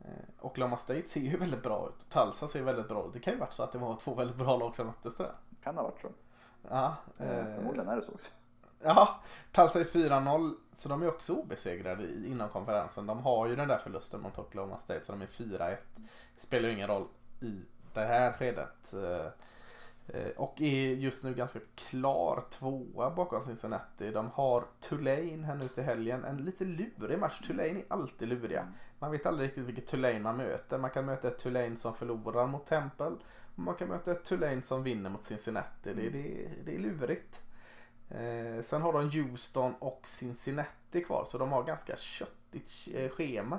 Eh, Oklahoma State ser ju väldigt bra ut. Talsa ser väldigt bra ut. Det kan ju varit så att det var två väldigt bra lag som möttes där. Kan ha varit så. Ja, Eh, Förmodligen är det så också. Ja, Tulsa är 4-0 så de är också obesegrade inom konferensen. De har ju den där förlusten mot Oklahoma State så de är 4-1. Spelar ju ingen roll i det här skedet. Eh, Och är just nu ganska klar tvåa bakom Cincinnati. De har Tulane här nu till helgen. En lite lurig match. Tulane är alltid luriga. Man vet aldrig riktigt vilket Tulane man möter. Man kan möta ett Tulane som förlorar mot Temple. Och man kan möta ett Tulane som vinner mot Cincinnati. Det, det, det är lurigt. Eh, sen har de Houston och Cincinnati kvar så de har ganska köttigt eh, schema.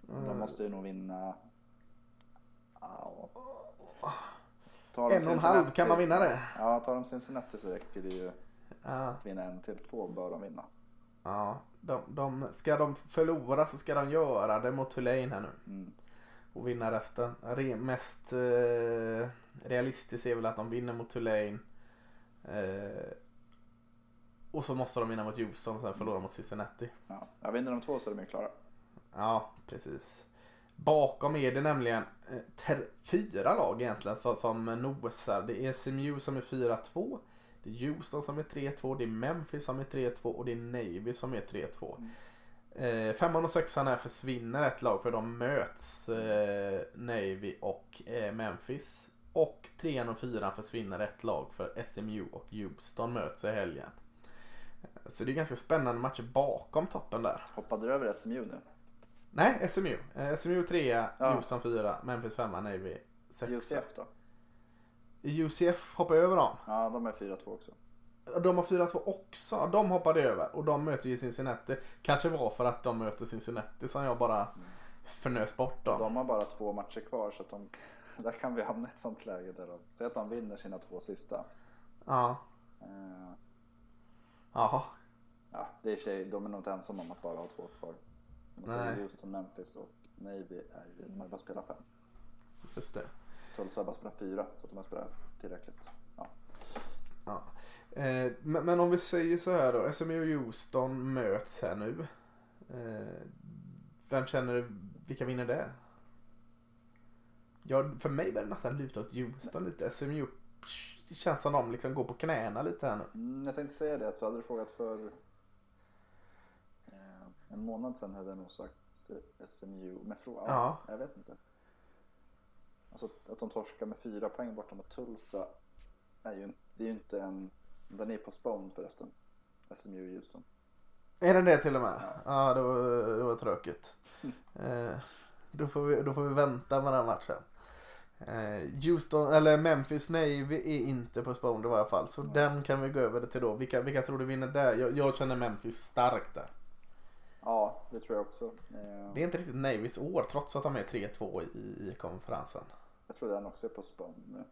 De måste ju nog vinna... Ja. Tar En och en halv, kan man vinna det? Ja, tar de Cincinnati så räcker det ju Ja, vinna en till två bör de vinna. ja de, de, ska de förlora så ska de göra det mot Tulane här nu Mm. och vinna resten. Re, mest eh, realistiskt är väl att de vinner mot Tulane. Eh, och så måste de vinna mot Houston och sen förlora mot Cincinnati. Ja. Ja, vinner de två så är de ju klara. Ja, precis. Bakom är det nämligen eh, ter- fyra lag egentligen som, som nosar. Det är SMU som är 4-2. Det är Houston som är 3-2. Det är Memphis som är 3-2 och det är Navy som är 3-2. Eh, femman och sexan här försvinner ett lag för de möts eh, Navy och eh, Memphis. Och trean och fyran försvinner ett lag för SMU och Houston möts i helgen. Så det är ganska spännande matcher bakom toppen där. Hoppade du över SMU nu? Nej, SMU. Eh, SMU 3, Ja. Houston 4, Memphis 5, Navy 6. UCF då? UCF hoppar över dem. Ja, de är 4-2 också. De har 4-2 också. De hoppade över och de möter ju Cincinnati. Kanske var för att de möter Cincinnati som jag bara förnös bort dem. De har bara två matcher kvar så att de, där kan vi hamna i ett sånt läge där de, säg att de vinner sina två sista. Ja. Eh, Jaha. ja, det är i och för sig, de är nog inte ensamma om att bara ha två kvar. Om man säger Nej. Houston, Memphis och Navy är ju, de har bara spelat fem. Just det. Tulsa har bara spelat fyra, så att de har spelat tillräckligt. Ja. Ja. Eh, men, men om vi säger så här då. SMU och Houston möts här nu. Eh, vem känner du, vilka vinner det? Ja, för mig börjar det nästan luta åt Houston lite. SMU psh, det känns som de liksom går på knäna lite här nu. Mm, jag tänkte säga det, att hade du frågat för en månad sedan hade jag nog sagt eh, SMU. Men fråga, Ja. jag vet inte. Alltså att- de torskar med fyra poäng borta mot Tulsa är ju, det är ju inte en, den är postponed förresten. SMU i Houston. Är den det till och med? Ja, det, var, det var tråkigt. Eh, då, får vi, då får vi vänta med den matchen. Eh, Houston, eller Memphis Navy är inte på spån i varje fall. Så den kan vi gå över till då. Vilka, vilka tror du vinner där? Jag, jag känner Memphis starkt där. Ja, det tror jag också. Eh, Det är inte riktigt Navys år trots att de är 3-2 i, i konferensen. jag tror den också är postponed nu.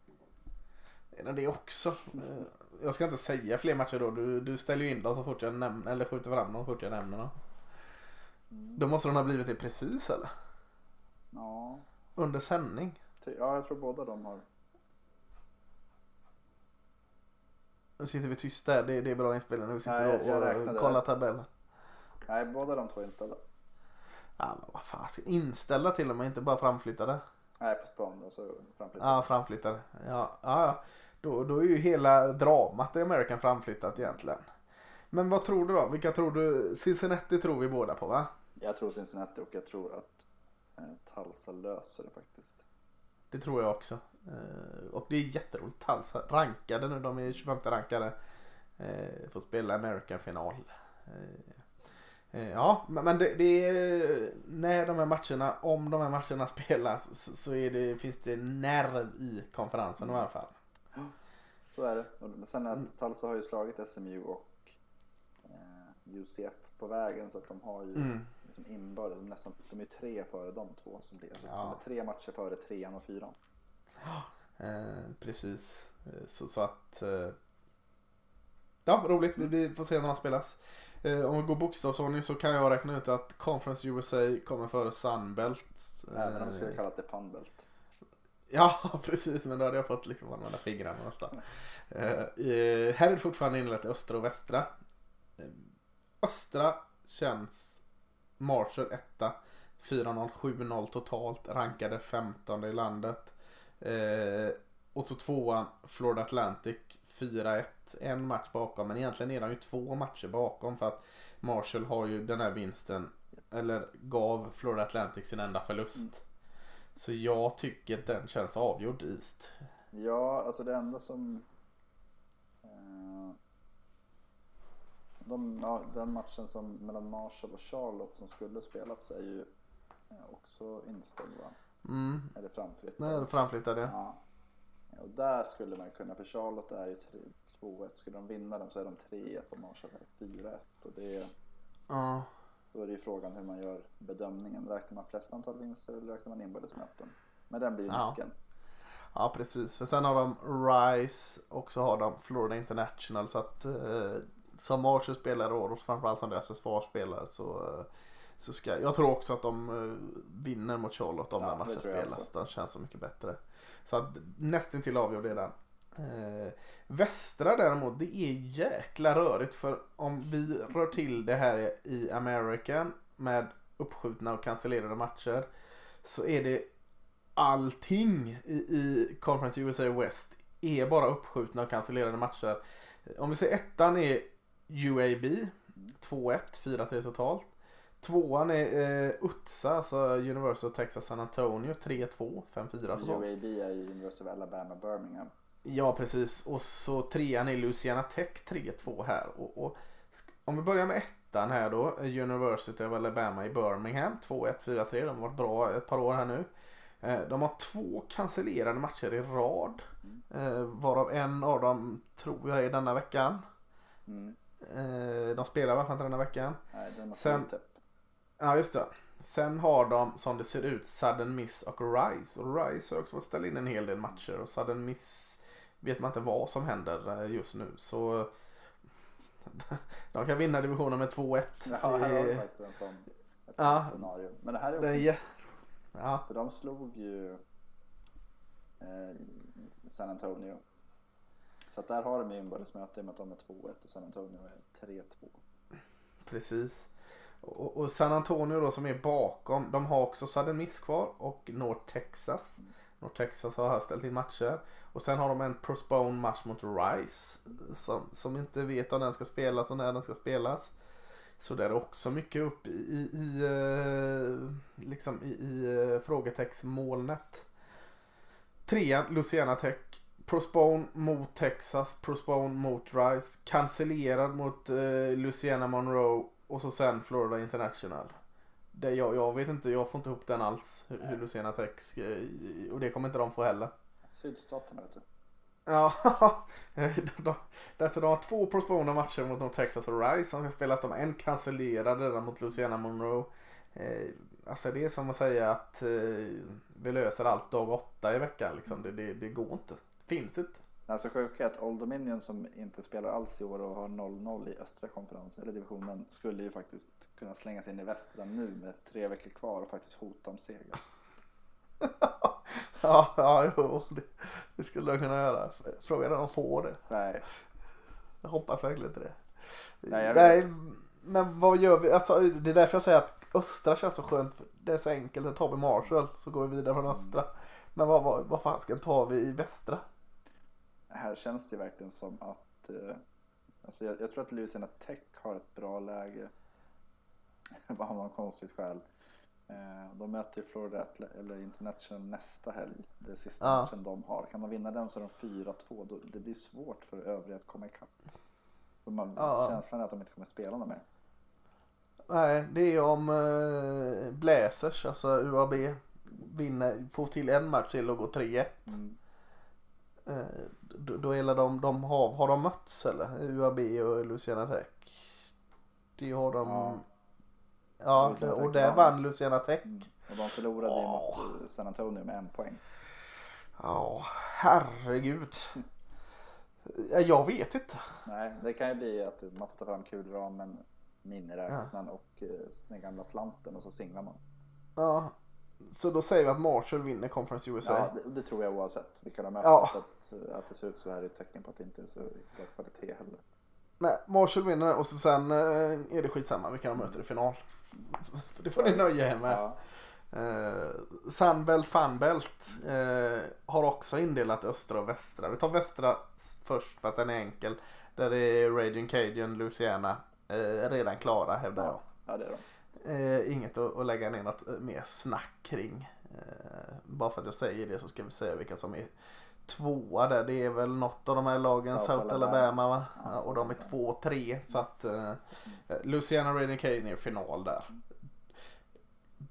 Är den det också? Eh, jag ska inte säga fler matcher då. Du, du ställer ju in dem så fort jag nämner, eller skjuter fram dem så fort jag nämner dem. Då måste de ha blivit det precis eller? Ja, Under sändning. ja, jag tror båda de har. Nu sitter vi tysta här. Det, det är bra inspelning vi sitter Nej, och, och kollar tabellen. Nej, båda de två är inställda. Ja, men vad fan. ska- Inställda till och med, inte bara framflyttade. Nej, postponed, alltså framflyttad. Ja, framflyttade. Ja, ja, ja. Då, då är ju hela dramat i American framflyttat egentligen. Men vad tror du då? Vilka tror du? Cincinnati tror vi båda på va? Jag tror Cincinnati och jag tror att eh, Tulsa löser det faktiskt. Det tror jag också. Eh, och det är jätteroligt. Tulsa rankade nu. De är 25 rankade. Eh, får spela American-final. Eh, eh, ja, men men det, det är när de här matcherna, om de här matcherna spelas så, så det, finns det nerv i konferensen i alla fall. Så är det. Och sen att Tulsa har ju slagit SMU och eh, UCF på vägen så att de har ju Mm. liksom inbördes, de, nästan, de är ju tre före de två som blir. Så Ja. de är tre matcher före trean och fyran. Eh, precis. Eh, Så, så att... Eh, ja, roligt. Vi, vi får se när de spelas. Eh, om vi går bokstavsordning så kan jag räkna ut att Conference USA kommer före Sunbelt. Även om Eh, de skulle kalla det Funbelt. Ja, precis. Men då hade jag fått liksom använda fingrarna nästan. Eh, eh, här är det fortfarande indelat östra och västra. Eh, östra känns Marshall etta. 4-0, 7-0 totalt. Rankade 15 i landet. Eh, och så tvåan Florida Atlantic 4-1. En match bakom. Men egentligen är de ju två matcher bakom. För att Marshall har ju den här vinsten. Eller gav Florida Atlantic sin enda förlust. Så jag tycker den känns avgjord East. Ja, alltså det enda som... Eh, de, ja, den matchen som mellan Marshall och Charlotte som skulle spelats är ju eh, också inställd va? Mm. Eller framflyttad. Nej, framflyttade. Ja. Och där skulle man kunna, för Charlotte är ju 2-1. Skulle de vinna den så är de 3-1 och Marshall är 4-1. Och det är, Ja. då är det ju frågan hur man gör bedömningen. Räknar man flest antal vinster eller räknar man inbördesmöten? Men den blir ju Ja. nyckeln. ja, precis. För sen har de Rice och så har de Florida International. Så att eh, som Marshall spelar och framförallt som deras försvarsspelare så, eh, så ska jag tror också att de eh, vinner mot Charlotte om Ja, den matchen spelas. Den känns så mycket bättre. Så att nästan till avgjord är den. Eh, västra däremot, det är jäkla rörigt för om vi rör till det här i American med uppskjutna och cancellerade matcher så är det allting i, i Conference USA West är bara uppskjutna och cancellerade matcher. Om vi säger ettan är UAB 2-1, 4-3 totalt. Tvåan är eh, UTSA, alltså University of Texas San Antonio 3-2, 5-4 totalt. UAB är of Alabama Birmingham. Ja, precis. Och så trean är Louisiana Tech 3-2 här. Och, och om vi börjar med ettan här då. University of Alabama i Birmingham 2-1, 4-3. De har varit bra ett par år här nu. Eh, De har två cancellerade matcher i rad. eh, Varav en av dem tror jag är denna veckan. Mm. Eh, De spelar i alla fall inte denna veckan. Nej, den Sen- Sen... Ja, just det. Sen har de som det ser ut Sudden Miss och Rise. Och Rise har också fått ställa in en hel del matcher. Och Sudden Miss vet man inte vad som händer eh, just nu. Så de kan vinna divisionen med 2-1. Ja, här har Det- vi faktiskt en sån, ett Ja. sånt scenario. Men det här är det också, jä- ja, för de slog ju eh, San Antonio. Så att där har de ju inbördesmöte med att de är 2-1 och San Antonio är 3-2. precis. Och, och San Antonio då som är bakom, de har också Southern Miss kvar och North Texas. North Texas har ställt in matcher. Och sen har de en postpone match mot Rice. Som, som inte vet om den ska spelas och när den ska spelas. Så det är också mycket upp i, i, i, eh, liksom i, i eh. Trean, Louisiana Tech. Prospone mot Texas, Prospone mot Rice, cancellerad mot eh, Louisiana Monroe och så sen Florida International. Det, jag, jag vet inte, jag får inte ihop den alls. Hur, hur Louisiana Tech ska, och det kommer inte de få heller. Sydstaterna vet du. Ja, de, de, därför de har två postponade matcher mot North Texas och Rice som ska spelas. De har en cancellerad redan mot Louisiana Monroe. Eh, alltså det är som att säga att eh, vi löser allt dag åtta i veckan. Liksom. Det, det, det går inte. Finns inte. Alltså sjuka är att Old Dominion som inte spelar alls i år och har 0-0 i östra konferensen eller divisionen skulle ju faktiskt kunna slänga sig in i västra nu med tre veckor kvar och faktiskt hota om seger. Ja, ja jo, det, det skulle de kunna göra. Frågan är om de får det. Nej, Jag hoppas verkligen inte det. Nej, Nej, men vad gör vi? Alltså, det är därför jag säger att östra känns så skönt. För det är så enkelt. Tar vi Marshall så går vi vidare från östra. Men vad, vad, vad fasken tar vi i västra? Här känns det verkligen som att eh, alltså jag, jag tror att Louisiana Tech har ett bra läge. Av någon konstigt skäl. Eh, de möter ju Florida eller International nästa helg. Det är sista Ja. matchen de har. Kan de vinna den så är de 4-2. Då, det blir svårt för övriga att komma ikapp. För man, Ja. Känslan är att de inte kommer spela något mer. Nej, det är om eh, Blazers, alltså UAB, vinner, får till en match till och går 3-1. Mm. Eh, då, är de, de har, har de mötts eller? UAB och Luciana Tech? Det har de. Ja. Ja, det, och där vann. Luciana Tech. Mm. Och de förlorade ju mot eh, San Antonio med en poäng. Ja, herregud. Ja, Jag vet inte. Nej, det kan ju bli att man får ta fram kulramen, miniräknaren och eh, den gamla slanten och så singlar man. Ja. Så då säger vi att Marshall vinner Conference USA. Ja, det, det tror jag oavsett vilka de möter. Ja. Att, att det ser ut så här är ett tecken på att det inte är så bra kvalitet heller. Nej, Marshall vinner och så sen eh, är det skitsamma vilka de möter i final. Det får ni nöja er med. Ja, Eh, Sunbelt, Funbelt eh, har också indelat östra och västra. Vi tar västra först för att den är enkel. Där är Radiant Cajun, Louisiana eh, redan klara hävdar jag. ja, det är de. Eh, inget att, att lägga ner något eh, mer snack kring. Eh, bara för att jag säger det så ska vi säga vilka som är tvåa där. Det är väl något av de här lagen, South Alabama. Alabama va? Ja, och de är två och tre. Så att eh, Louisiana Radiant Cajun är i final där.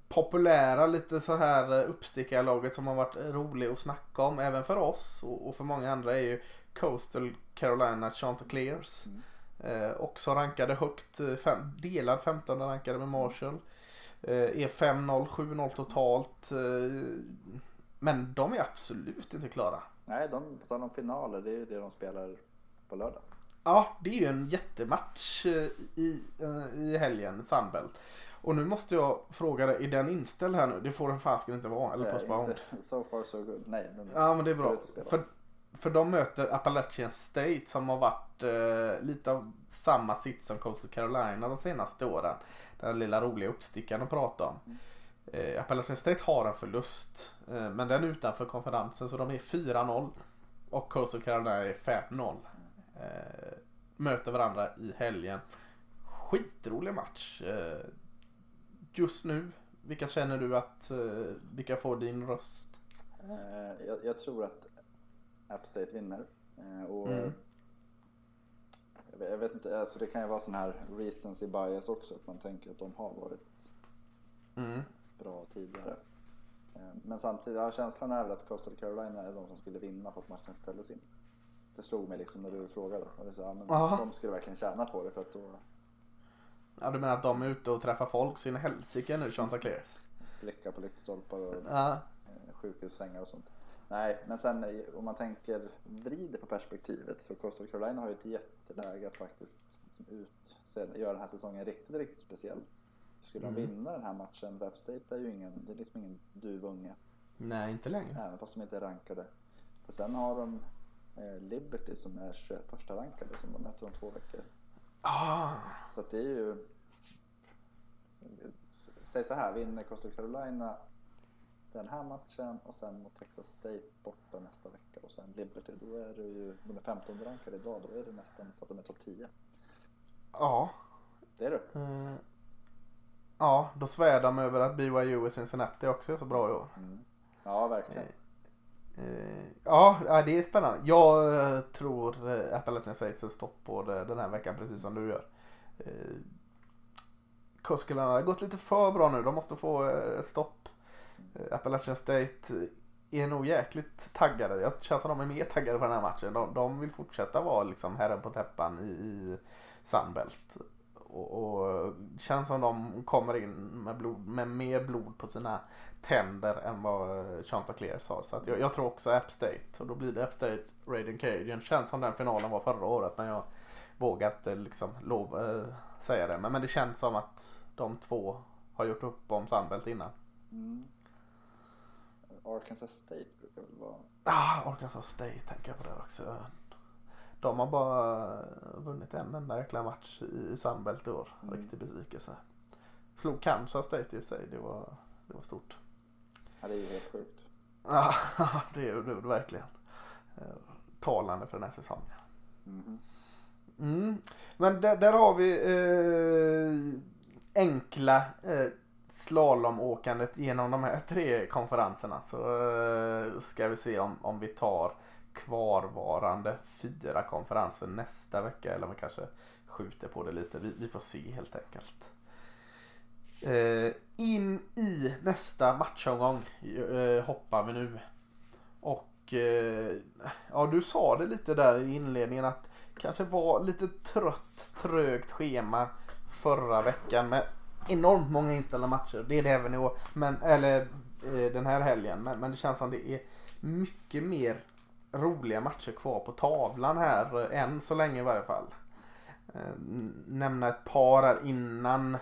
Populära lite så här eh, uppstickarlaget som har varit rolig att snacka om även för oss och, och för många andra är ju Coastal Carolina Chanticleers. Mm. Eh, också rankade högt, eh, fem, delad 15 rankade med Marshall. Eh, är 5-0, 7-0 totalt. Eh, men de är absolut inte klara. Nej, de, på tal om finaler, det är ju det de spelar på lördag. Ja, det är ju en jättematch eh, i, eh, i helgen, Sunbelt. Och nu måste jag fråga dig, är den inställd här nu? Det får den fasken inte vara, eller postponed. inte- So far so good. Nej, den Ja men det är bra. För, för de möter Appalachian State som har varit eh, lite av samma sitt som Coastal Carolina de senaste åren. Den lilla roliga uppstickaren att prata om. Mm. Eh, Appalachian State har en förlust. Eh, men den är utanför konferensen så de är 4-0. Och Coastal Carolina är 5-0. Eh, möter varandra i helgen. Skitrolig match. Eh, just nu, vilka känner du att, eh, vilka får din röst? Eh, jag, jag tror att App State vinner. Eh, och Mm. jag, vet, jag vet inte, alltså det kan ju vara sån här recency bias också. Att man tänker att de har varit Mm. bra tidigare. Eh, men samtidigt, ja, känslan är väl att Coastal Carolina är de som skulle vinna för att matchen ställdes in. Det slog mig liksom när du frågade. Och så, ja, men Aha. de skulle verkligen tjäna på det för att då Ja, du menar att de är ute och träffar folk så in i helsike nu, Chanticleers? slicka på lyktstolpar och Ja. eh, sjukhussängar och sånt. Nej, men sen om man tänker vrider på perspektivet så Coastal Carolina har ju ett jätteläge att faktiskt liksom ut, göra den här säsongen riktigt, riktigt speciell. Skulle de Mm. vinna den här matchen, Webb State är ju ingen, det är liksom ingen duvunge. Nej, inte längre. Även fast de inte är rankade. För sen har de eh, Liberty som är 21 första rankade som de möter om två veckor. Ah, Så det är ju... Säg så här, vinner Coastal Carolina den här matchen och sen mot Texas State borta nästa vecka och sen Liberty. Då är det ju, de är 15 rankade idag, då är det nästan så att de är topp 10. ja. Det är det. Eh, ja, då svär de över att BYU och Cincinnati också är så bra i år. Mm. Ja, verkligen. Eh, ja, ja, det är spännande. Jag eh, tror eh, Appalachian State sätter stopp på det den här veckan precis som du gör. Eh, Koskela har gått lite för bra nu. De måste få eh, ett stopp. Eh, Appalachian State är nog jäkligt taggade. Jag känns som de är mer taggade på den här matchen. De, de vill fortsätta vara liksom herren på täppan i, i Sunbelt. Och, och känns som de kommer in med, blod, med mer blod på sina tänder än vad eh, Chanticleers har. Så att jag, jag tror också App State. Och då blir det App State Raiden Cajun. Känns som den finalen var förra året men jag vågar inte liksom lov, äh, säga det. Men, men det känns som att de två har gjort upp om Sunbelt innan. Mm. Arkansas State brukar väl vara... Ah, Arkansas State tänker jag på där också. De har bara vunnit en enda jäkla match i Sunbelt i år. Mm. Riktig besvikelse. Slog Kansas State i och sig. Det var, det var stort. Ja, det är ju helt sjukt. Ja, det är det, är det verkligen. Eh, Talande för den här säsongen. Mhm. Mm. Men där, där har vi eh, enkla eh, slalomåkandet genom de här tre konferenserna. Så eh, ska vi se om, om vi tar kvarvarande fyra konferenser nästa vecka eller om vi kanske skjuter på det lite. Vi, vi får se helt enkelt. Eh, in i nästa matchomgång eh, hoppar vi nu. Och eh, ja, du sa det lite där i inledningen att kanske var lite trött, trögt schema förra veckan med enormt många inställda matcher. Det är det även i år, men, eller eh, den här helgen. Men, men det känns som det är mycket mer roliga matcher kvar på tavlan här, eh, än så länge i varje fall. Eh, nämna ett par här innan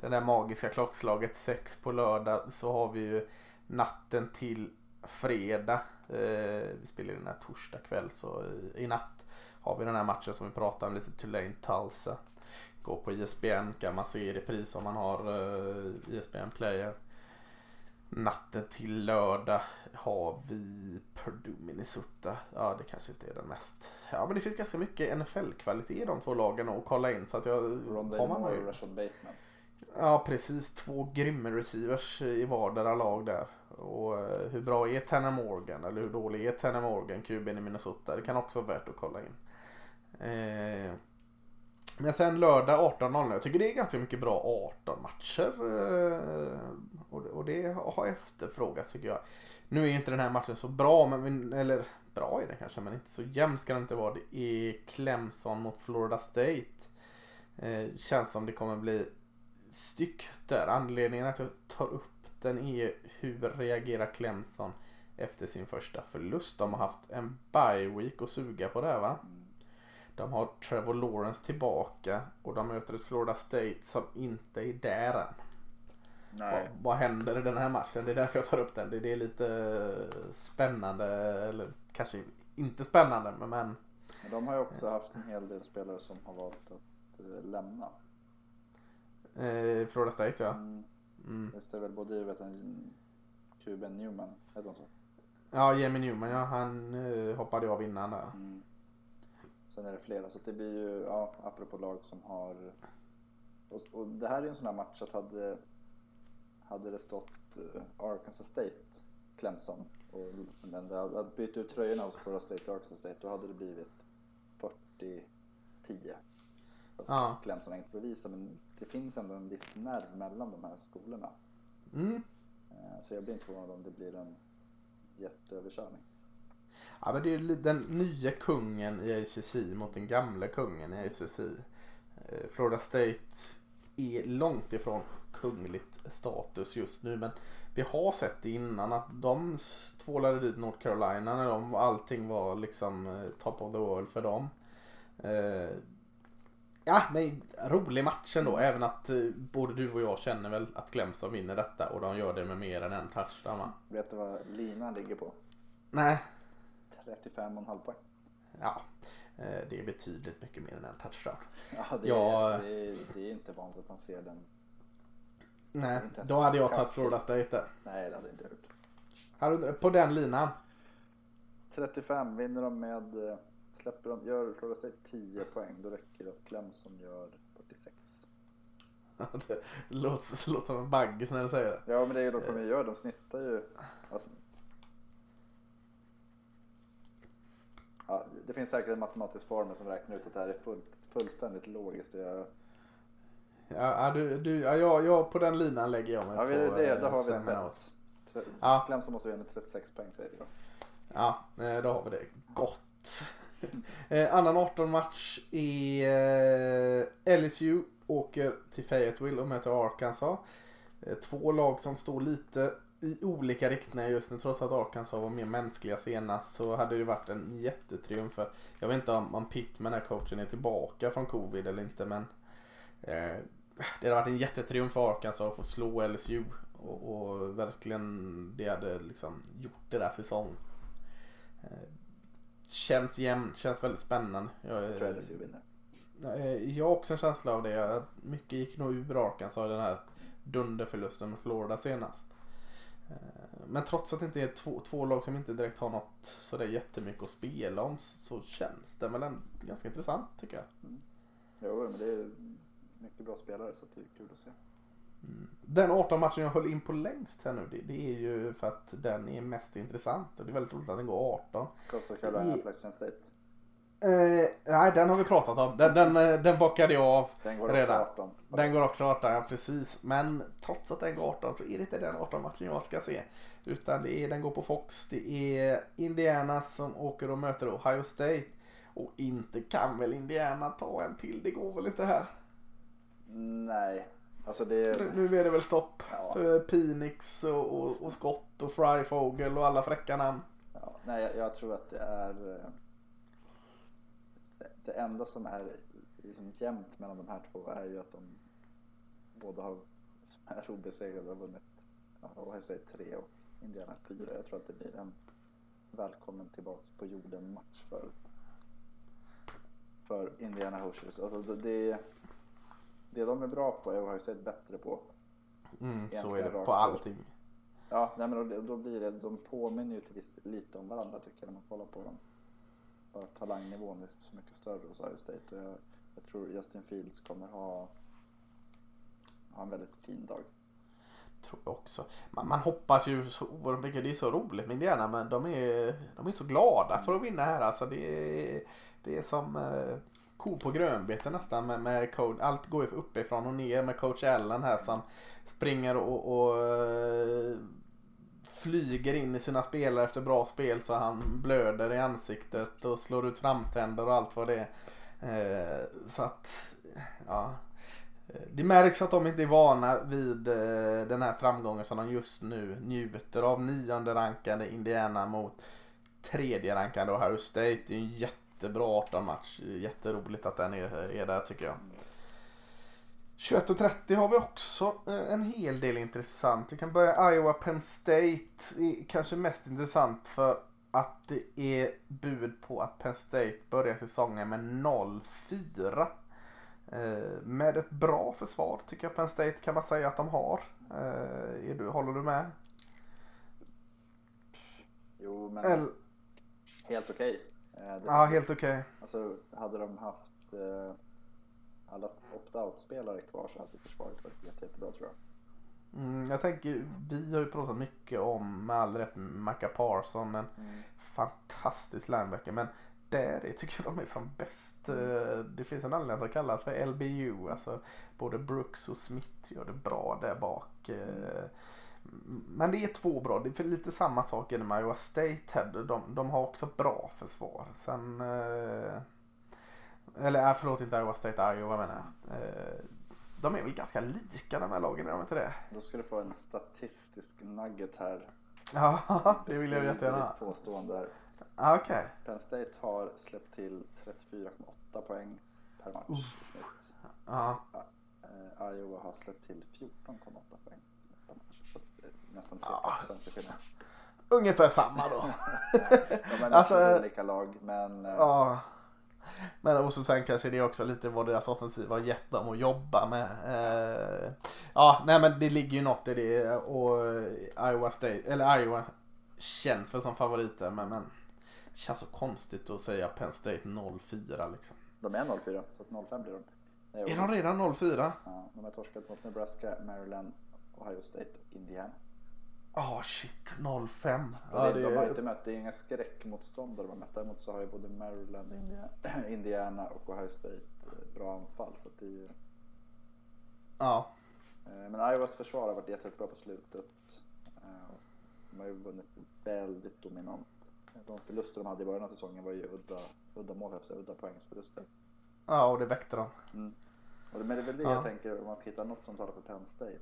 det där magiska klockslaget sex på lördag så har vi ju natten till fredag. Eh, vi spelar den här torsdag kväll så i, i natt har vi den här matchen som vi pratade om lite Tulane Tulsa. Går på E ISBN kan man se i repris om man har uh, ISBN Player. Natten till lördag har vi Purdue Minnesota. Ja det kanske inte är den mest. Ja men det finns ganska mycket NFL-kvalitet i de två lagen att kolla in så att jag man Moore och Rashad Bateman. Ja precis, två grymma receivers i vardera lag där. Och eh, hur bra är Tanner Morgan eller hur dålig är Tanner Morgan, kuben i Minnesota? Det kan också vara värt att kolla in. Eh, men sen lördag 18.00. Jag tycker det är ganska mycket bra 18 matcher. Eh, och, det- har efterfrågats tycker jag. Nu är ju inte den här matchen så bra, men, eller bra är den kanske, men inte så jämnt ska det inte vara. Det är Clemson mot Florida State. Eh, känns som det kommer bli styck där. Anledningen att jag tar upp den är hur reagerar Clemson efter sin första förlust. De har haft en bye week att suga på det va. De har Trevor Lawrence tillbaka och de möter ett Florida State som inte är där än. Vad, Nej. vad händer i den här matchen? Det är därför jag tar upp den. Det, det är lite spännande eller kanske inte spännande men, men de har ju också haft en hel del spelare som har valt att eh, lämna. eh, Florida State ja. Mm. Mm. Visst är väl både vet, en Cuban Newman, heter han så? Ja, Jamie Newman ja, han eh, hoppade av innan där. Mm. Sen är det flera, så det blir ju, ja, apropå lag som har... Och, och det här är ju en sån här match att hade, hade det stått eh, Arkansas State, Clemson, och, men hade, hade bytt ut tröjorna hos Florida State och Arkansas State, då hade det blivit 40-10. Fast Ja. Clemson har inte bevisat, men det finns ändå en viss nerv mellan de här skolorna. Mm. Eh, Så jag blir inte förvånad om det blir en jätteöverkörning. Ja men det är ju den nya kungen i ACC mot den gamla kungen i ACC. Eh, Florida State är långt ifrån kungligt status just nu men vi har sett det innan att de tvålade dit North Carolina när de, allting var liksom eh, top of the world för dem. Eh, ja, men rolig match ändå. Även att eh, både du och jag känner väl att Clemson vinner detta och de gör det med mer än en touchdown va? Vet du vad linan ligger på? Nej, 35,5 poäng. ja. eh, Det är betydligt mycket mer än en touchdown. Ja, det, Ja. Är, det, är, det är inte vanligt att man ser den. Nej, ens då hade jag tagit Florida State där. Nej, det hade jag inte gjort. På den linan. 35 vinner de med, eh, släpper de, gör Florida State 10 poäng, då räcker det att Clemson gör 46. Det låter, låter som en baggis när du säger det. Ja, men det är ju dock vad de gör, de snittar ju. Alltså, ja, det finns säkert en matematisk formel som räknar ut att det här är fullt, fullständigt logiskt. Jag, Ja, du, du, ja, jag, jag, på den linan lägger jag mig ja, på. vi, det, eh, då har vi ett bett. Ja. Clemson måste vinna med 36 poäng säger vi då. Ja, eh, då har vi det. Gott. Eh, annan 18 match är LSU åker till Fayetteville och möter Arkansas. Två lag som står lite i olika riktningar just nu. Trots att Arkansas var mer mänskliga senast så hade det varit en jättetriumf. För jag vet inte om, om Pittman, den här coachen, är tillbaka från covid eller inte. Men eh, det hade varit en jättetriumf för Arkansas att få slå LSU. Och, och verkligen, det hade liksom gjort deras säsong. Eh, Känns jämnt, känns väldigt spännande. Jag, Jag tror LSU vinner. Eh, Jag har också en känsla av det. Mycket gick nog ur Arkansas i den här dunderförlusten med Florida senast. Eh, Men trots att det inte är två, två lag som inte direkt har något sådär jättemycket att spela om så känns det väl ganska intressant tycker jag. Jo, men det är mycket bra spelare så det är kul att se. Den 18 matchen jag höll in på längst här nu det, det är ju för att den är mest intressant och det är väldigt roligt att den går 18. Coastal Carolina, Appalachian State. Eh, nej den har vi pratat om. Den, den, eh, den bockade jag av. Den går också Redan. 18. Den går också 18, ja precis. Men trots att den går 18 så är det inte den 18 matchen jag ska se. Utan det är, den går på Fox. Det är Indiana som åker och möter Ohio State. Och inte kan väl Indiana ta en till? Det går väl inte här? Nej, alltså det Nu, är... det väl stopp Ja. för Penix och, och, och Scott och Fryfogel och alla fräcka namn. Ja, nej, jag, jag tror att det är... Det, enda som är liksom jämnt mellan de här två är ju att de båda har är obesegrade har vunnit ja, Ohio State 3 och Indiana 4. Jag tror att det blir en välkommen tillbaks på jorden match för, för Indiana Hoosiers. Alltså det, det, de är bra på är Ohio State bättre på. Mm, så är det på. allting. Ja, nej, men då, då blir det, de påminner ju till viss lite om varandra tycker jag när man kollar på dem att talangnivån är så mycket större hos Ohio State och jag, jag tror Justin Fields kommer ha, ha en väldigt fin dag. Tror jag också. Man, man hoppas ju så oerhört mycket. Det är så roligt med Indiana men de är, de är så glada för att vinna här. Alltså det är, det är som eh, ko på grönbete nästan. Med, med coach, allt går ju uppifrån och ner med coach Allen här som springer och, och eh, flyger in i sina spelare efter bra spel så han blöder i ansiktet och slår ut framtänder och allt vad det är. Eh, så att, ja. Eh, det märks att de inte är vana vid eh, den här framgången som de just nu njuter av. Nionde rankade Indiana mot tredje rankade Ohio State. Det är en jättebra 18 match. Jätteroligt att den är, är där tycker jag. 21.30 har vi också eh, en hel del intressant. Vi kan börja Iowa Penn State. kanske mest intressant för att det är bud på att Penn State börjar säsongen med 0-4. Eh, med ett bra försvar tycker jag Penn State kan man säga att de har. Eh, du, håller du med? Jo, men El, helt okej. Det- ja, helt okej. Alltså, hade de haft alla opt-out-spelare kvar så hade försvaret varit jätte, jättebra tror jag. Mm, jag tänker, vi har ju pratat mycket om, med all rätt, Macca Parson. En fantastisk linebacker. Men där är, tycker jag de är som bäst. Eh, Det finns en anledning att kalla det för LBU. Alltså, både Brooks och Smith gör det bra där bak. Eh, Men det är två bra. Det är lite samma sak inom Iowa State. De, de har också bra försvar. Sen... Eller äh, förlåt, inte Iowa State, Iowa menar jag. Eh, de är väl ganska lika de här lagen, är de inte det? Då ska du få en statistisk nugget här. Ja, det vill jag jättegärna. ditt påstående där. Ah, Okej. Penn State har släppt till 34,8 poäng per match i snitt. Ja. Eh, Iowa har släppt till 14,8 poäng per match. Så nästan tre Ja. touchdowns i skillnad. Ungefär samma då. De är Alltså, olika lag men Ja. Men och så sen kanske det är också lite vad deras offensiv har gett dem att jobba med. Eh, ja, nej men det ligger ju något i det och Iowa State, eller Iowa känns väl som favoriter men, men det känns så konstigt att säga Penn State 0-4 liksom. de är 0-4 så att 0-5 blir de. Eh, Är de redan 0-4? Ja, de har torskat mot Nebraska, Maryland, Ohio State och Indiana. Ja shit, 0-5. Så Ja, det, de har inte mött, det är inga skräckmotståndare de har mött. Däremot så har ju både Maryland, Indiana, Indiana och Ohio State eh, bra anfall. Så det är ju, ja. eh, men Iowas försvar har varit jättebra på slutet. Eh, De har ju vunnit väldigt dominant. De förluster de hade i början av säsongen var ju udda, udda mål, udda poängsförluster. ja, och det väckte dem. Mm. Och det- Men det är väl det Ja. jag tänker om man ska hitta något som talar för Penn State.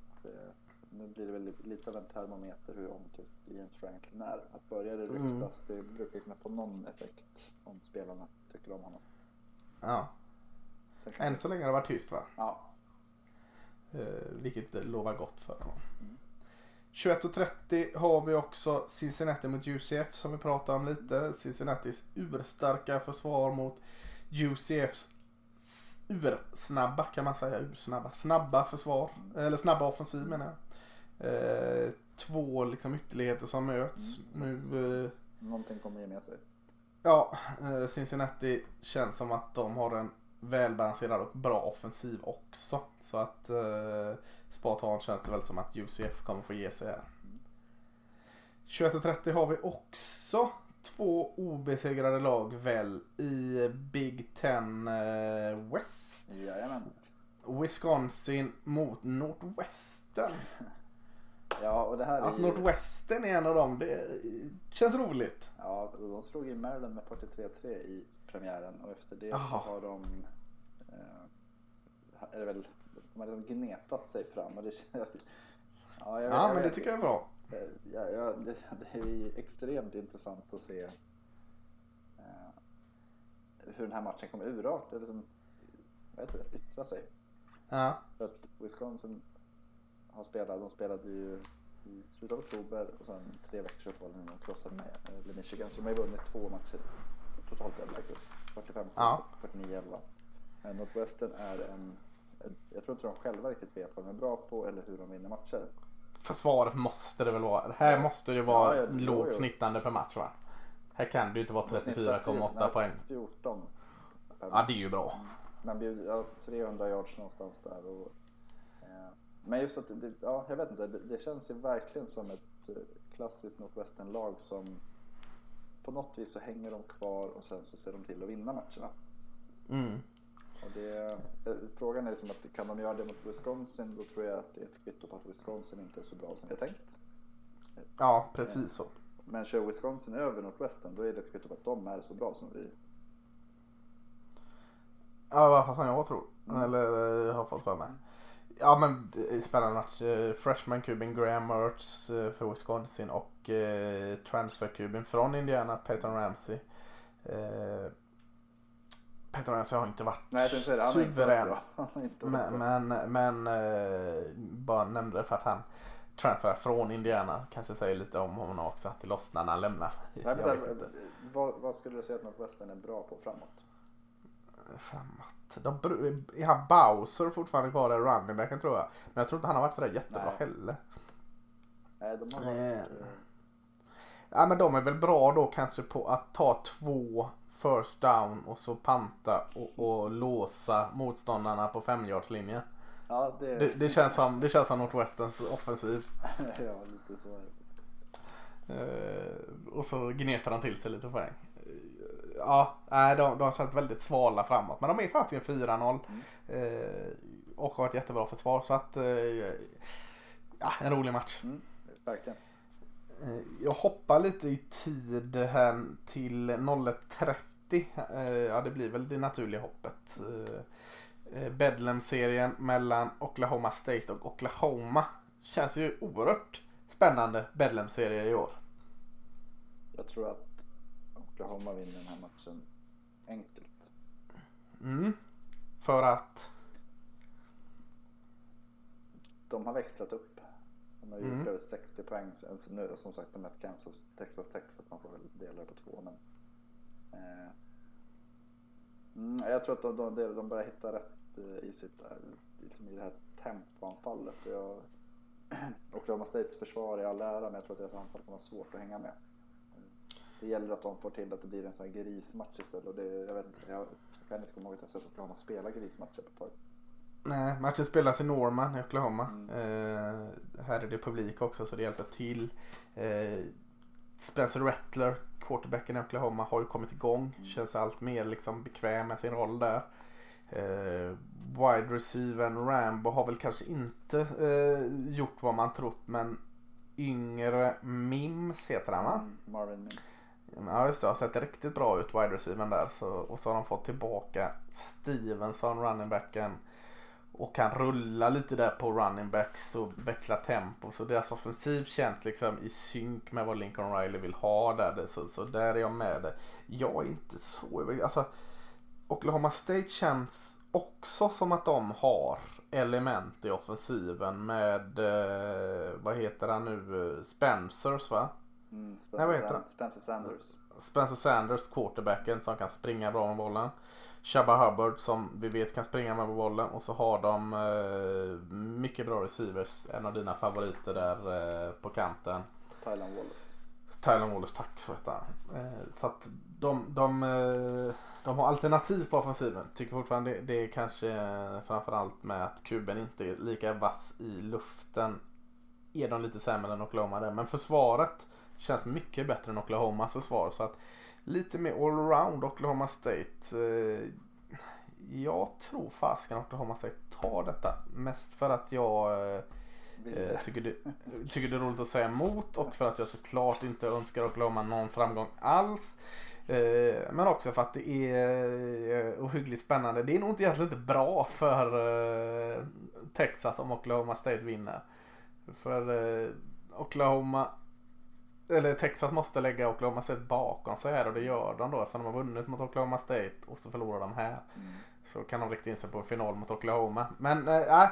Nu blir det väl lite- av en termometer hur omtyckt James Franklin är. Att börja det Mm. ryktas, det brukar kunna få någon effekt om spelarna tycker om honom. Ja. Än så länge har det varit tyst va? Ja, Eh, vilket lovar gott för honom. Mm. 21.30 har vi också Cincinnati mot UCF som vi pratade om lite. Cincinnatis urstarka försvar mot UCFs ursnabba kan man säga. Ursnabba. Snabba försvar. Eller snabba offensiv menar jag. Eh, två liksom ytterligheter som möts. Mm. Nu, eh, någonting kommer ge med sig. ja, eh, Cincinnati känns som att de har en välbalanserad och bra offensiv också. Så att eh, spontant känns det väl som att UCF kommer få ge sig här. 21.30 har vi också två obesegrade lag väl i Big Ten eh, West. Jajamän. Wisconsin mot Northwestern. Ja, och det här Att är ju, Northwestern är en av dem, det känns roligt. Ja, de slog i Maryland med 43-3 i premiären och efter det så Jaha. har de eh, är det väl, de har liksom gnetat sig fram och det känns Ja, jag, Ja, jag men det tycker jag är bra. Eh, Ja, ja, det, det är ju extremt intressant att se eh, hur den här matchen kommer urarta, liksom, vad heter det, yttra sig. Ja, För att Wisconsin har spelat, de spelade ju i slutet av oktober och sen tre veckors uppehåll innan de krossade med eller Michigan. Så de har ju vunnit två matcher totalt överlägset. 45 Ja. 49 11. Men Northwestern är en, jag tror inte de själva riktigt vet vad de är bra på eller hur de vinner matcher. försvaret måste det väl vara. Här måste det vara Ja, lågt snittande per match va? Här kan det ju inte vara De snittar 34,8 nej, poäng. 14 per Ja, det är ju bra. Bjuder ja, 300 yards någonstans där. Och, men just att det, ja, jag vet inte, det, det känns ju verkligen som ett eh, klassiskt Northwestern-lag som på något vis så hänger de kvar och sen så ser de till att vinna matcherna. Mm. Och det, eh, frågan är liksom att kan de göra det mot Wisconsin då tror jag att det är ett kvitto på att Wisconsin inte är så bra som vi har tänkt. Ja, precis så. Men kör Wisconsin över Northwestern då är det ett kvitto på att de är så bra som vi. Ja, vad fan jag tror. Mm. Eller eh, har fått för mig. Ja men är spännande match. Eh, Freshman kuben Graham Mertz eh, för Wisconsin och eh, transfer kuben från Indiana Peyton Ramsey. Eh, Peyton Ramsey har inte varit Nej säga han suverän. inte varit Men, men, men eh, bara nämnde det för att han transfer från Indiana kanske säger lite om honom också att det lossnar när han lämnar. Nej, men vad, vad skulle du säga att Northwestern är bra på framåt? Framåt. De, är han Bowser fortfarande kvar där running backen tror jag. Men jag tror inte han har varit sådär jättebra Nej. heller. Nej, de har varit... eh, Ja men de är väl bra då kanske på att ta två first down och så panta och, och låsa motståndarna på femyardslinjen. Ja, det, Det, det, känns som, det känns som Northwesterns offensiv. ja, lite så är det. Eh, och så gnetar han till sig lite poäng. Ja, de, de känns väldigt svala framåt. Men de är faktiskt en 4-0. Eh, och har ett jättebra försvar. Så att, eh, ja, en rolig match. Mm, verkligen. Eh, Jag hoppar lite i tid här till 01.30. Eh, Ja, det blir väl det naturliga hoppet. Bedlam-serien mellan Oklahoma State och Oklahoma. Känns ju oerhört spännande Bedlam-serie i år. Jag tror att Oklahoma vinner den här matchen enkelt. Mm. För att... De har växlat upp. De har gjort Mm. över 60 poäng. sen. Så nu, som sagt, de mötte Kansas, Texas Tech så att man får väl dela det på två. Men, eh, mm, jag tror att de, de, de börjar hitta rätt eh, i, sitt, eh, liksom i det här tempoanfallet. Och Jag, Oklahoma States försvar i all ära, men jag tror att deras anfall kommer vara svårt att hänga med. Det gäller att de får till att det blir en sån här grismatch istället. Och det, jag, vet, inte, jag kan inte komma ihåg att jag sett Oklahoma spela grismatcher på ett tag. Nej, matchen spelas i Norman i Oklahoma. Mm. Eh, här är det publik också så det hjälper till. Eh, Spencer Rattler, quarterbacken i Oklahoma, har ju kommit igång. Mm. Känns allt mer liksom bekväm med sin roll där. Eh, wide receiver Rambo har väl kanske inte eh, gjort vad man trott men yngre Mims heter han va? Mm, Marvin Mintz. Ja just det, har sett riktigt bra ut wide receivern där. Så, och så har de fått tillbaka Stevenson, running backen. Och kan rulla lite där på running backs och växla tempo. Så deras offensiv känns liksom i synk med vad Lincoln Riley vill ha där. Så, så där är jag med det. Jag är inte så alltså Oklahoma State känns också som att de har element i offensiven med, eh, vad heter han nu, eh, Spencers va? Mm, Nej, Spencer, heter Sand-? Spencer Sanders. Spencer Sanders, quarterbacken som kan springa bra med bollen. Shabba Hubbard som vi vet kan springa med bollen. Och så har de eh, mycket bra receivers. En av dina favoriter där eh, på kanten. Tylan Wallace. Tyler Wallace, tack så heter han. Eh, så att de, de, eh, de har alternativ på offensiven. Tycker fortfarande det, det är kanske eh, framförallt med att kuben inte är lika vass i luften. Är de lite sämre än Oklahoma där. Men försvaret känns mycket bättre än Oklahomas försvar. Så att lite mer allround Oklahoma State. Eh, jag tror fasken Oklahoma State tar detta. Mest för att jag eh, tycker, det, tycker det är roligt att säga emot och för att jag såklart inte önskar Oklahoma någon framgång alls. Eh, men också för att det är ohyggligt spännande. Det är nog inte egentligen inte bra för eh, Texas om Oklahoma State vinner. För eh, Oklahoma eller Texas måste lägga Oklahoma State bakom sig här och det gör de då eftersom de har vunnit mot Oklahoma State och så förlorar de här. Mm. Så kan de rikta in sig på en final mot Oklahoma. Men äh,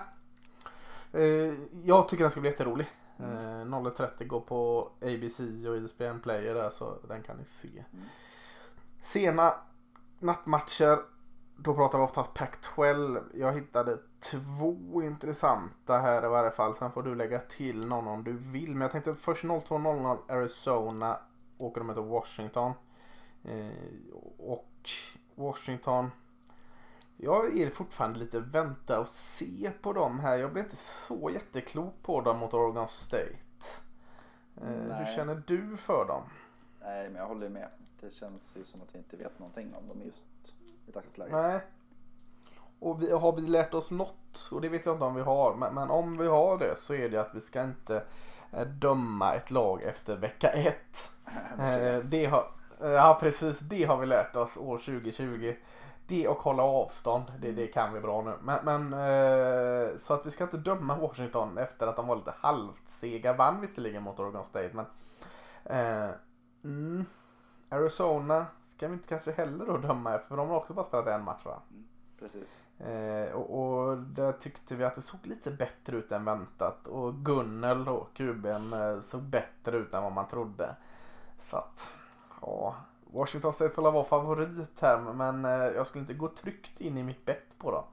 eh, jag tycker den ska bli jätterolig. Eh, 0.30 går på ABC och ESPN Player där så den kan ni se. Mm. Sena nattmatcher. Då pratar vi oftast Pac-12. Jag hittade två intressanta här i varje fall. Sen får du lägga till någon om du vill. Men jag tänkte först 02.00 Arizona åker de till Washington. Eh, och Washington. Jag är fortfarande lite vänta och se på dem här. Jag blir inte så jätteklok på dem mot Oregon State. Eh, hur känner du för dem? Nej, men jag håller med. Det känns ju som att vi inte vet någonting om dem just i dagsläget. Nej. Och vi, har vi lärt oss något? Och det vet jag inte om vi har. Men, men om vi har det så är det att vi ska inte eh, döma ett lag efter vecka ett. Eh, det har, eh, ja precis, det har vi lärt oss år 2020. Det och hålla avstånd, det, det kan vi bra nu. Men, men eh, så att vi ska inte döma Washington efter att de var lite halvsega. Vann visserligen mot Oregon State men eh, mm, Arizona ska vi inte kanske heller då döma för de har också bara spelat en match va? Precis. Eh, och, och där tyckte vi att det såg lite bättre ut än väntat. Och Gunnel kuben, eh, såg bättre ut än vad man trodde. Så att, ja. Washington State får vara favorit här men eh, jag skulle inte gå tryggt in i mitt bett på dem.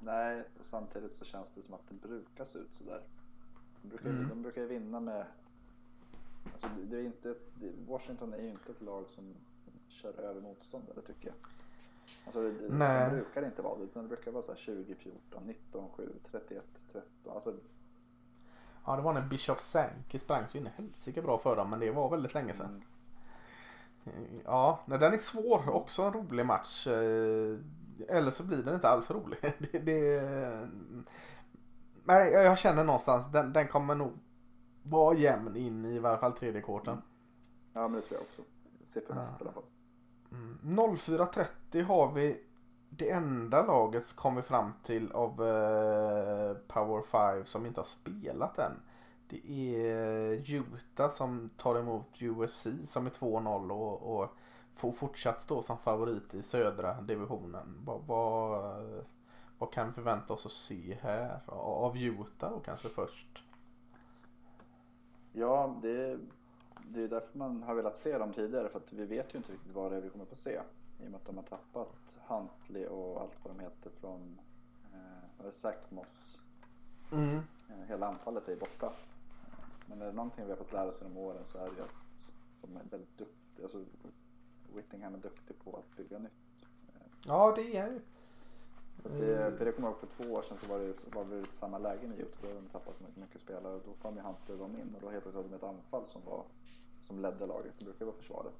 Nej, och samtidigt så känns det som att det brukar se ut sådär. De brukar, Mm. de brukar ju vinna med... Alltså det är inte, Washington är ju inte ett lag som kör över motståndare tycker jag. Alltså det, Nej. de brukar inte vara det, utan det brukar vara så här 20, 14, 19, 7, 31, 13. Alltså Ja det var när Bishop Sankey sprang så in i helsike bra för dem men det var väldigt länge sedan. mm, Ja, den är svår. Också en rolig match. Eh, Eller så blir den inte alls rolig. Det, det, men jag jag känner någonstans den, den kommer nog vara jämn in i varje fall tredje kvarten. ja men det tror jag också. Siffermässigt i alla fall. Mm. 04.30 har vi det enda laget som kom vi fram till av eh, Power 5 som inte har spelat än. Det är Utah som tar emot USC som är 2-0 och, och får fortsatt stå som favorit i södra divisionen. Vad, vad, vad kan vi förvänta oss att se här? Av Utah och kanske först? Ja, det, det är därför man har velat se dem tidigare för att vi vet ju inte riktigt vad det är vi kommer få se. I och med att de har tappat Huntley och allt vad de heter från eh, Sackmoss. Mm. Eh, hela anfallet är borta. Men är det någonting vi har fått lära oss genom åren så är det ju att de är väldigt duktiga. Alltså, Whittingham är duktig på att bygga nytt. Ja, det är ju. För det, för det kommer jag ihåg för två år sedan så var det, var det lite samma läge med Utah. Då hade de tappat mycket, spelare och då kom ju de in och då helt plötsligt hade de ett anfall som, var, som ledde laget. Det brukar vara försvaret.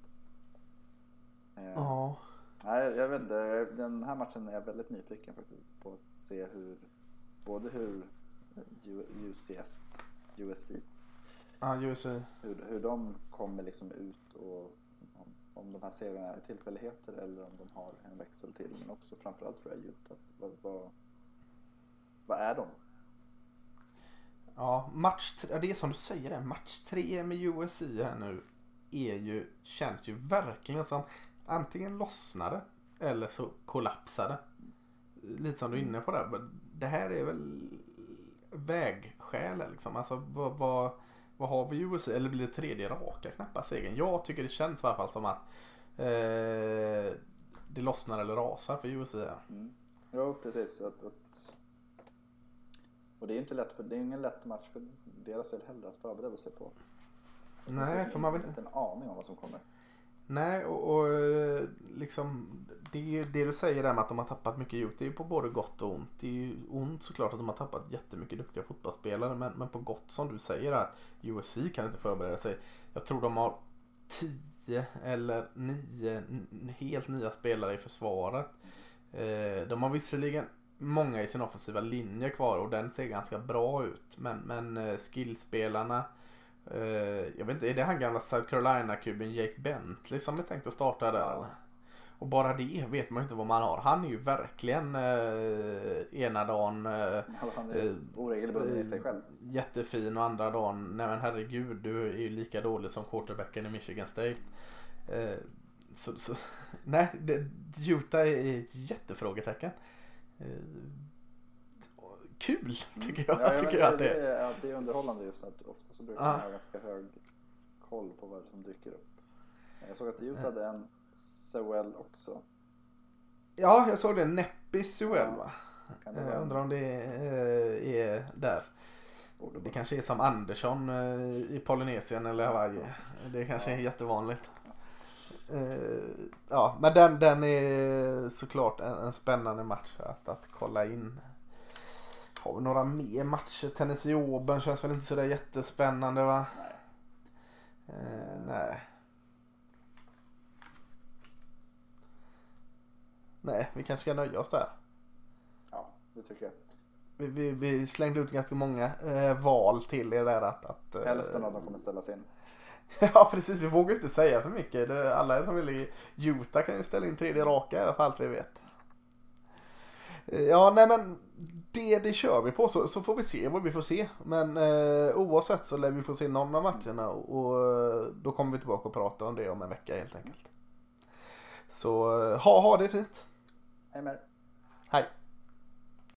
Eh, Ja. Nej, jag vet inte. Den här matchen är jag väldigt nyfiken faktiskt på att se hur både hur UCS, USC, Ja, USC. hur, hur de kommer liksom ut och om, de här serierna är tillfälligheter eller om de har en växel till. Men också framförallt tror jag Utah. Vad, vad, vad är de? Ja, match tre, det är som du säger det. Match tre med USC här nu är ju, känns ju verkligen som antingen lossnade eller så kollapsade. Lite som du är inne på där. Det här är väl vägskäl liksom. Alltså vad, vad, vad har vi i USC? Eller blir det tredje raka knappa segern? Jag tycker det känns i alla fall som att eh, det lossnar eller rasar för här. Mm. Jo, precis. Att, att... Och det är inte lätt för, det är ingen lätt match för deras del heller att förbereda sig på. Nej, för man vet inte en aning om vad som kommer. Nej, och, och eh, liksom det, är ju det du säger där med att de har tappat mycket djup. Det är ju på både gott och ont. Det är ju ont såklart att de har tappat jättemycket duktiga fotbollsspelare. Men, men på gott som du säger att USC kan inte förbereda sig. Jag tror de har tio eller nio helt nya spelare i försvaret. Eh, de har visserligen många i sin offensiva linje kvar och den ser ganska bra ut. Men, men eh, skillspelarna jag vet inte, är det han gamla South Carolina-kuben Jake Bentley som är tänkt att starta där eller? Och bara det vet man ju inte vad man har. Han är ju verkligen eh, ena dagen eh, Han är Eh, oregelbunden i sig själv. jättefin och andra dagen, nej men herregud du är ju lika dålig som quarterbacken i Michigan State. Eh, så, så, nej, det, Utah är ett jättefrågetecken. Eh, kul tycker jag, Ja, ja, men tycker jag att det, det det, är. ja, det är underhållande just att ofta så brukar Ja. man ha ganska hög koll på vad som dyker upp. Jag såg att Utah hade en Sewell också. Ja, jag såg det. Neppi Sewell va? Det Jag en- undrar om det eh, är där. Det kanske är som Andersson eh, i Polynesien eller Hawaii. Det kanske är jättevanligt. Eh, Ja, men den, den är såklart en, en spännande match att, att kolla in. Har vi några mer matcher? Tennessee Auburn känns väl inte sådär jättespännande va? Nej. Eh, nej. Nej, vi kanske ska nöja oss där. Ja, det tycker jag. Vi, vi, vi slängde ut ganska många eh, val till er där att... att eh, Hälften av dem kommer ställas in. Ja precis, vi vågar inte säga för mycket. Det, alla som vill i Utah kan ju ställa in tredje raka i fall allt vi vet. Ja nej men det, det kör vi på så, så får vi se vad vi får se. Men eh, oavsett så lär vi få se någon av matcherna och, och eh, då kommer vi tillbaka och prata om det om en vecka helt enkelt. Så eh, ha, ha det fint. Hej med. Hej.